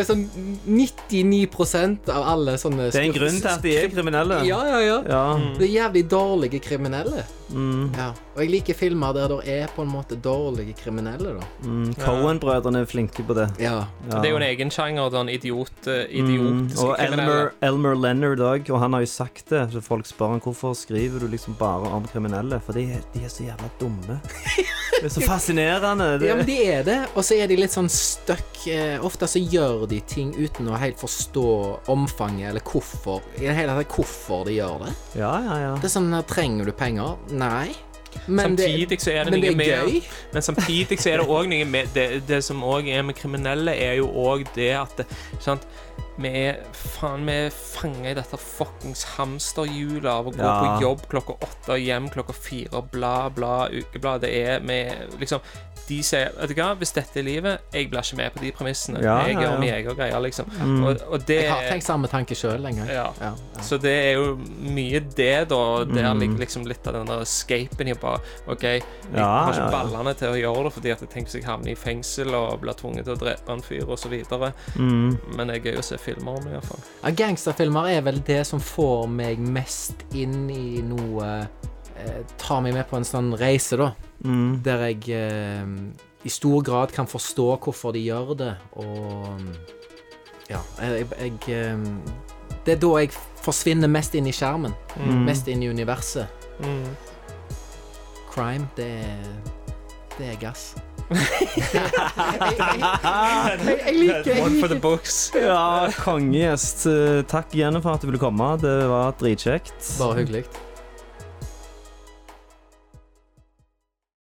Er sånn 99 av alle sånne Det er en grunn til at de er kriminelle. Ja, ja, ja. Ja. Det er jævlig dårlige kriminelle. Mm. Ja. Og jeg liker filmer der det er på en måte dårlige kriminelle, da. Mm. Cohen-brødrene er flinke på det. Ja. Ja. Det er jo en egen sjanger, den idiot, eh, Mm. Og. Elmer, Elmer Leonard òg, og han har jo sagt det. Så folk spør han hvorfor skriver du liksom bare om kriminelle. For de, de er så jævla dumme. Det er så <laughs> fascinerende. Det, Ja, men de er det, og så er de litt sånn stuck. Eh, ofte så gjør de ting uten å helt forstå omfanget eller hvorfor. I det hele tatt hvorfor de gjør det. ja, ja, ja. Det er sånn Trenger du penger? Nei. Men det, Samtidig så er det men det noe er med gøy. Men samtidig så er det òg noe med det, det som òg er med kriminelle, er jo òg det at det, sant? Vi er faen Vi er fanga i dette fuckings hamsterhjulet av å gå Ja. på jobb klokka åtte og hjem klokka fire, bla, bla, ukeblad. Det er vi liksom De sier Vet du hva, hvis dette er livet Jeg blir ikke med på de premissene. Ja, jeg ja, gjør ja. og greier, liksom. Mm. Og, og det Jeg har tenkt samme tanke sjøl en gang. ja. Ja, ja. Så det er jo mye det, da. Der Mm. ligger liksom litt av den der escapen i bare OK, jeg Ja, har ikke ja, ja. ballene til å gjøre det fordi at jeg tenker hvis jeg havner i fengsel og blir tvunget til å drepe en fyr osv. Mm. Men det er gøy å se filmer om det, iallfall. Ja, Gangsterfilmer er vel det som får meg mest inn i noe Tar meg med på en sånn reise, da. Mm. Der jeg eh, i stor grad kan forstå hvorfor de gjør det, og Ja, jeg, jeg eh, Det er da jeg forsvinner mest inn i skjermen. Mm. Mest inn i universet. Mm. Crime, det er Det er gass. <laughs> jeg, jeg, jeg, jeg liker One for the books. Ja, kongegjest. Eh, Takk igjen for at du ville komme. Det var dritkjekt. Bare hyggelig.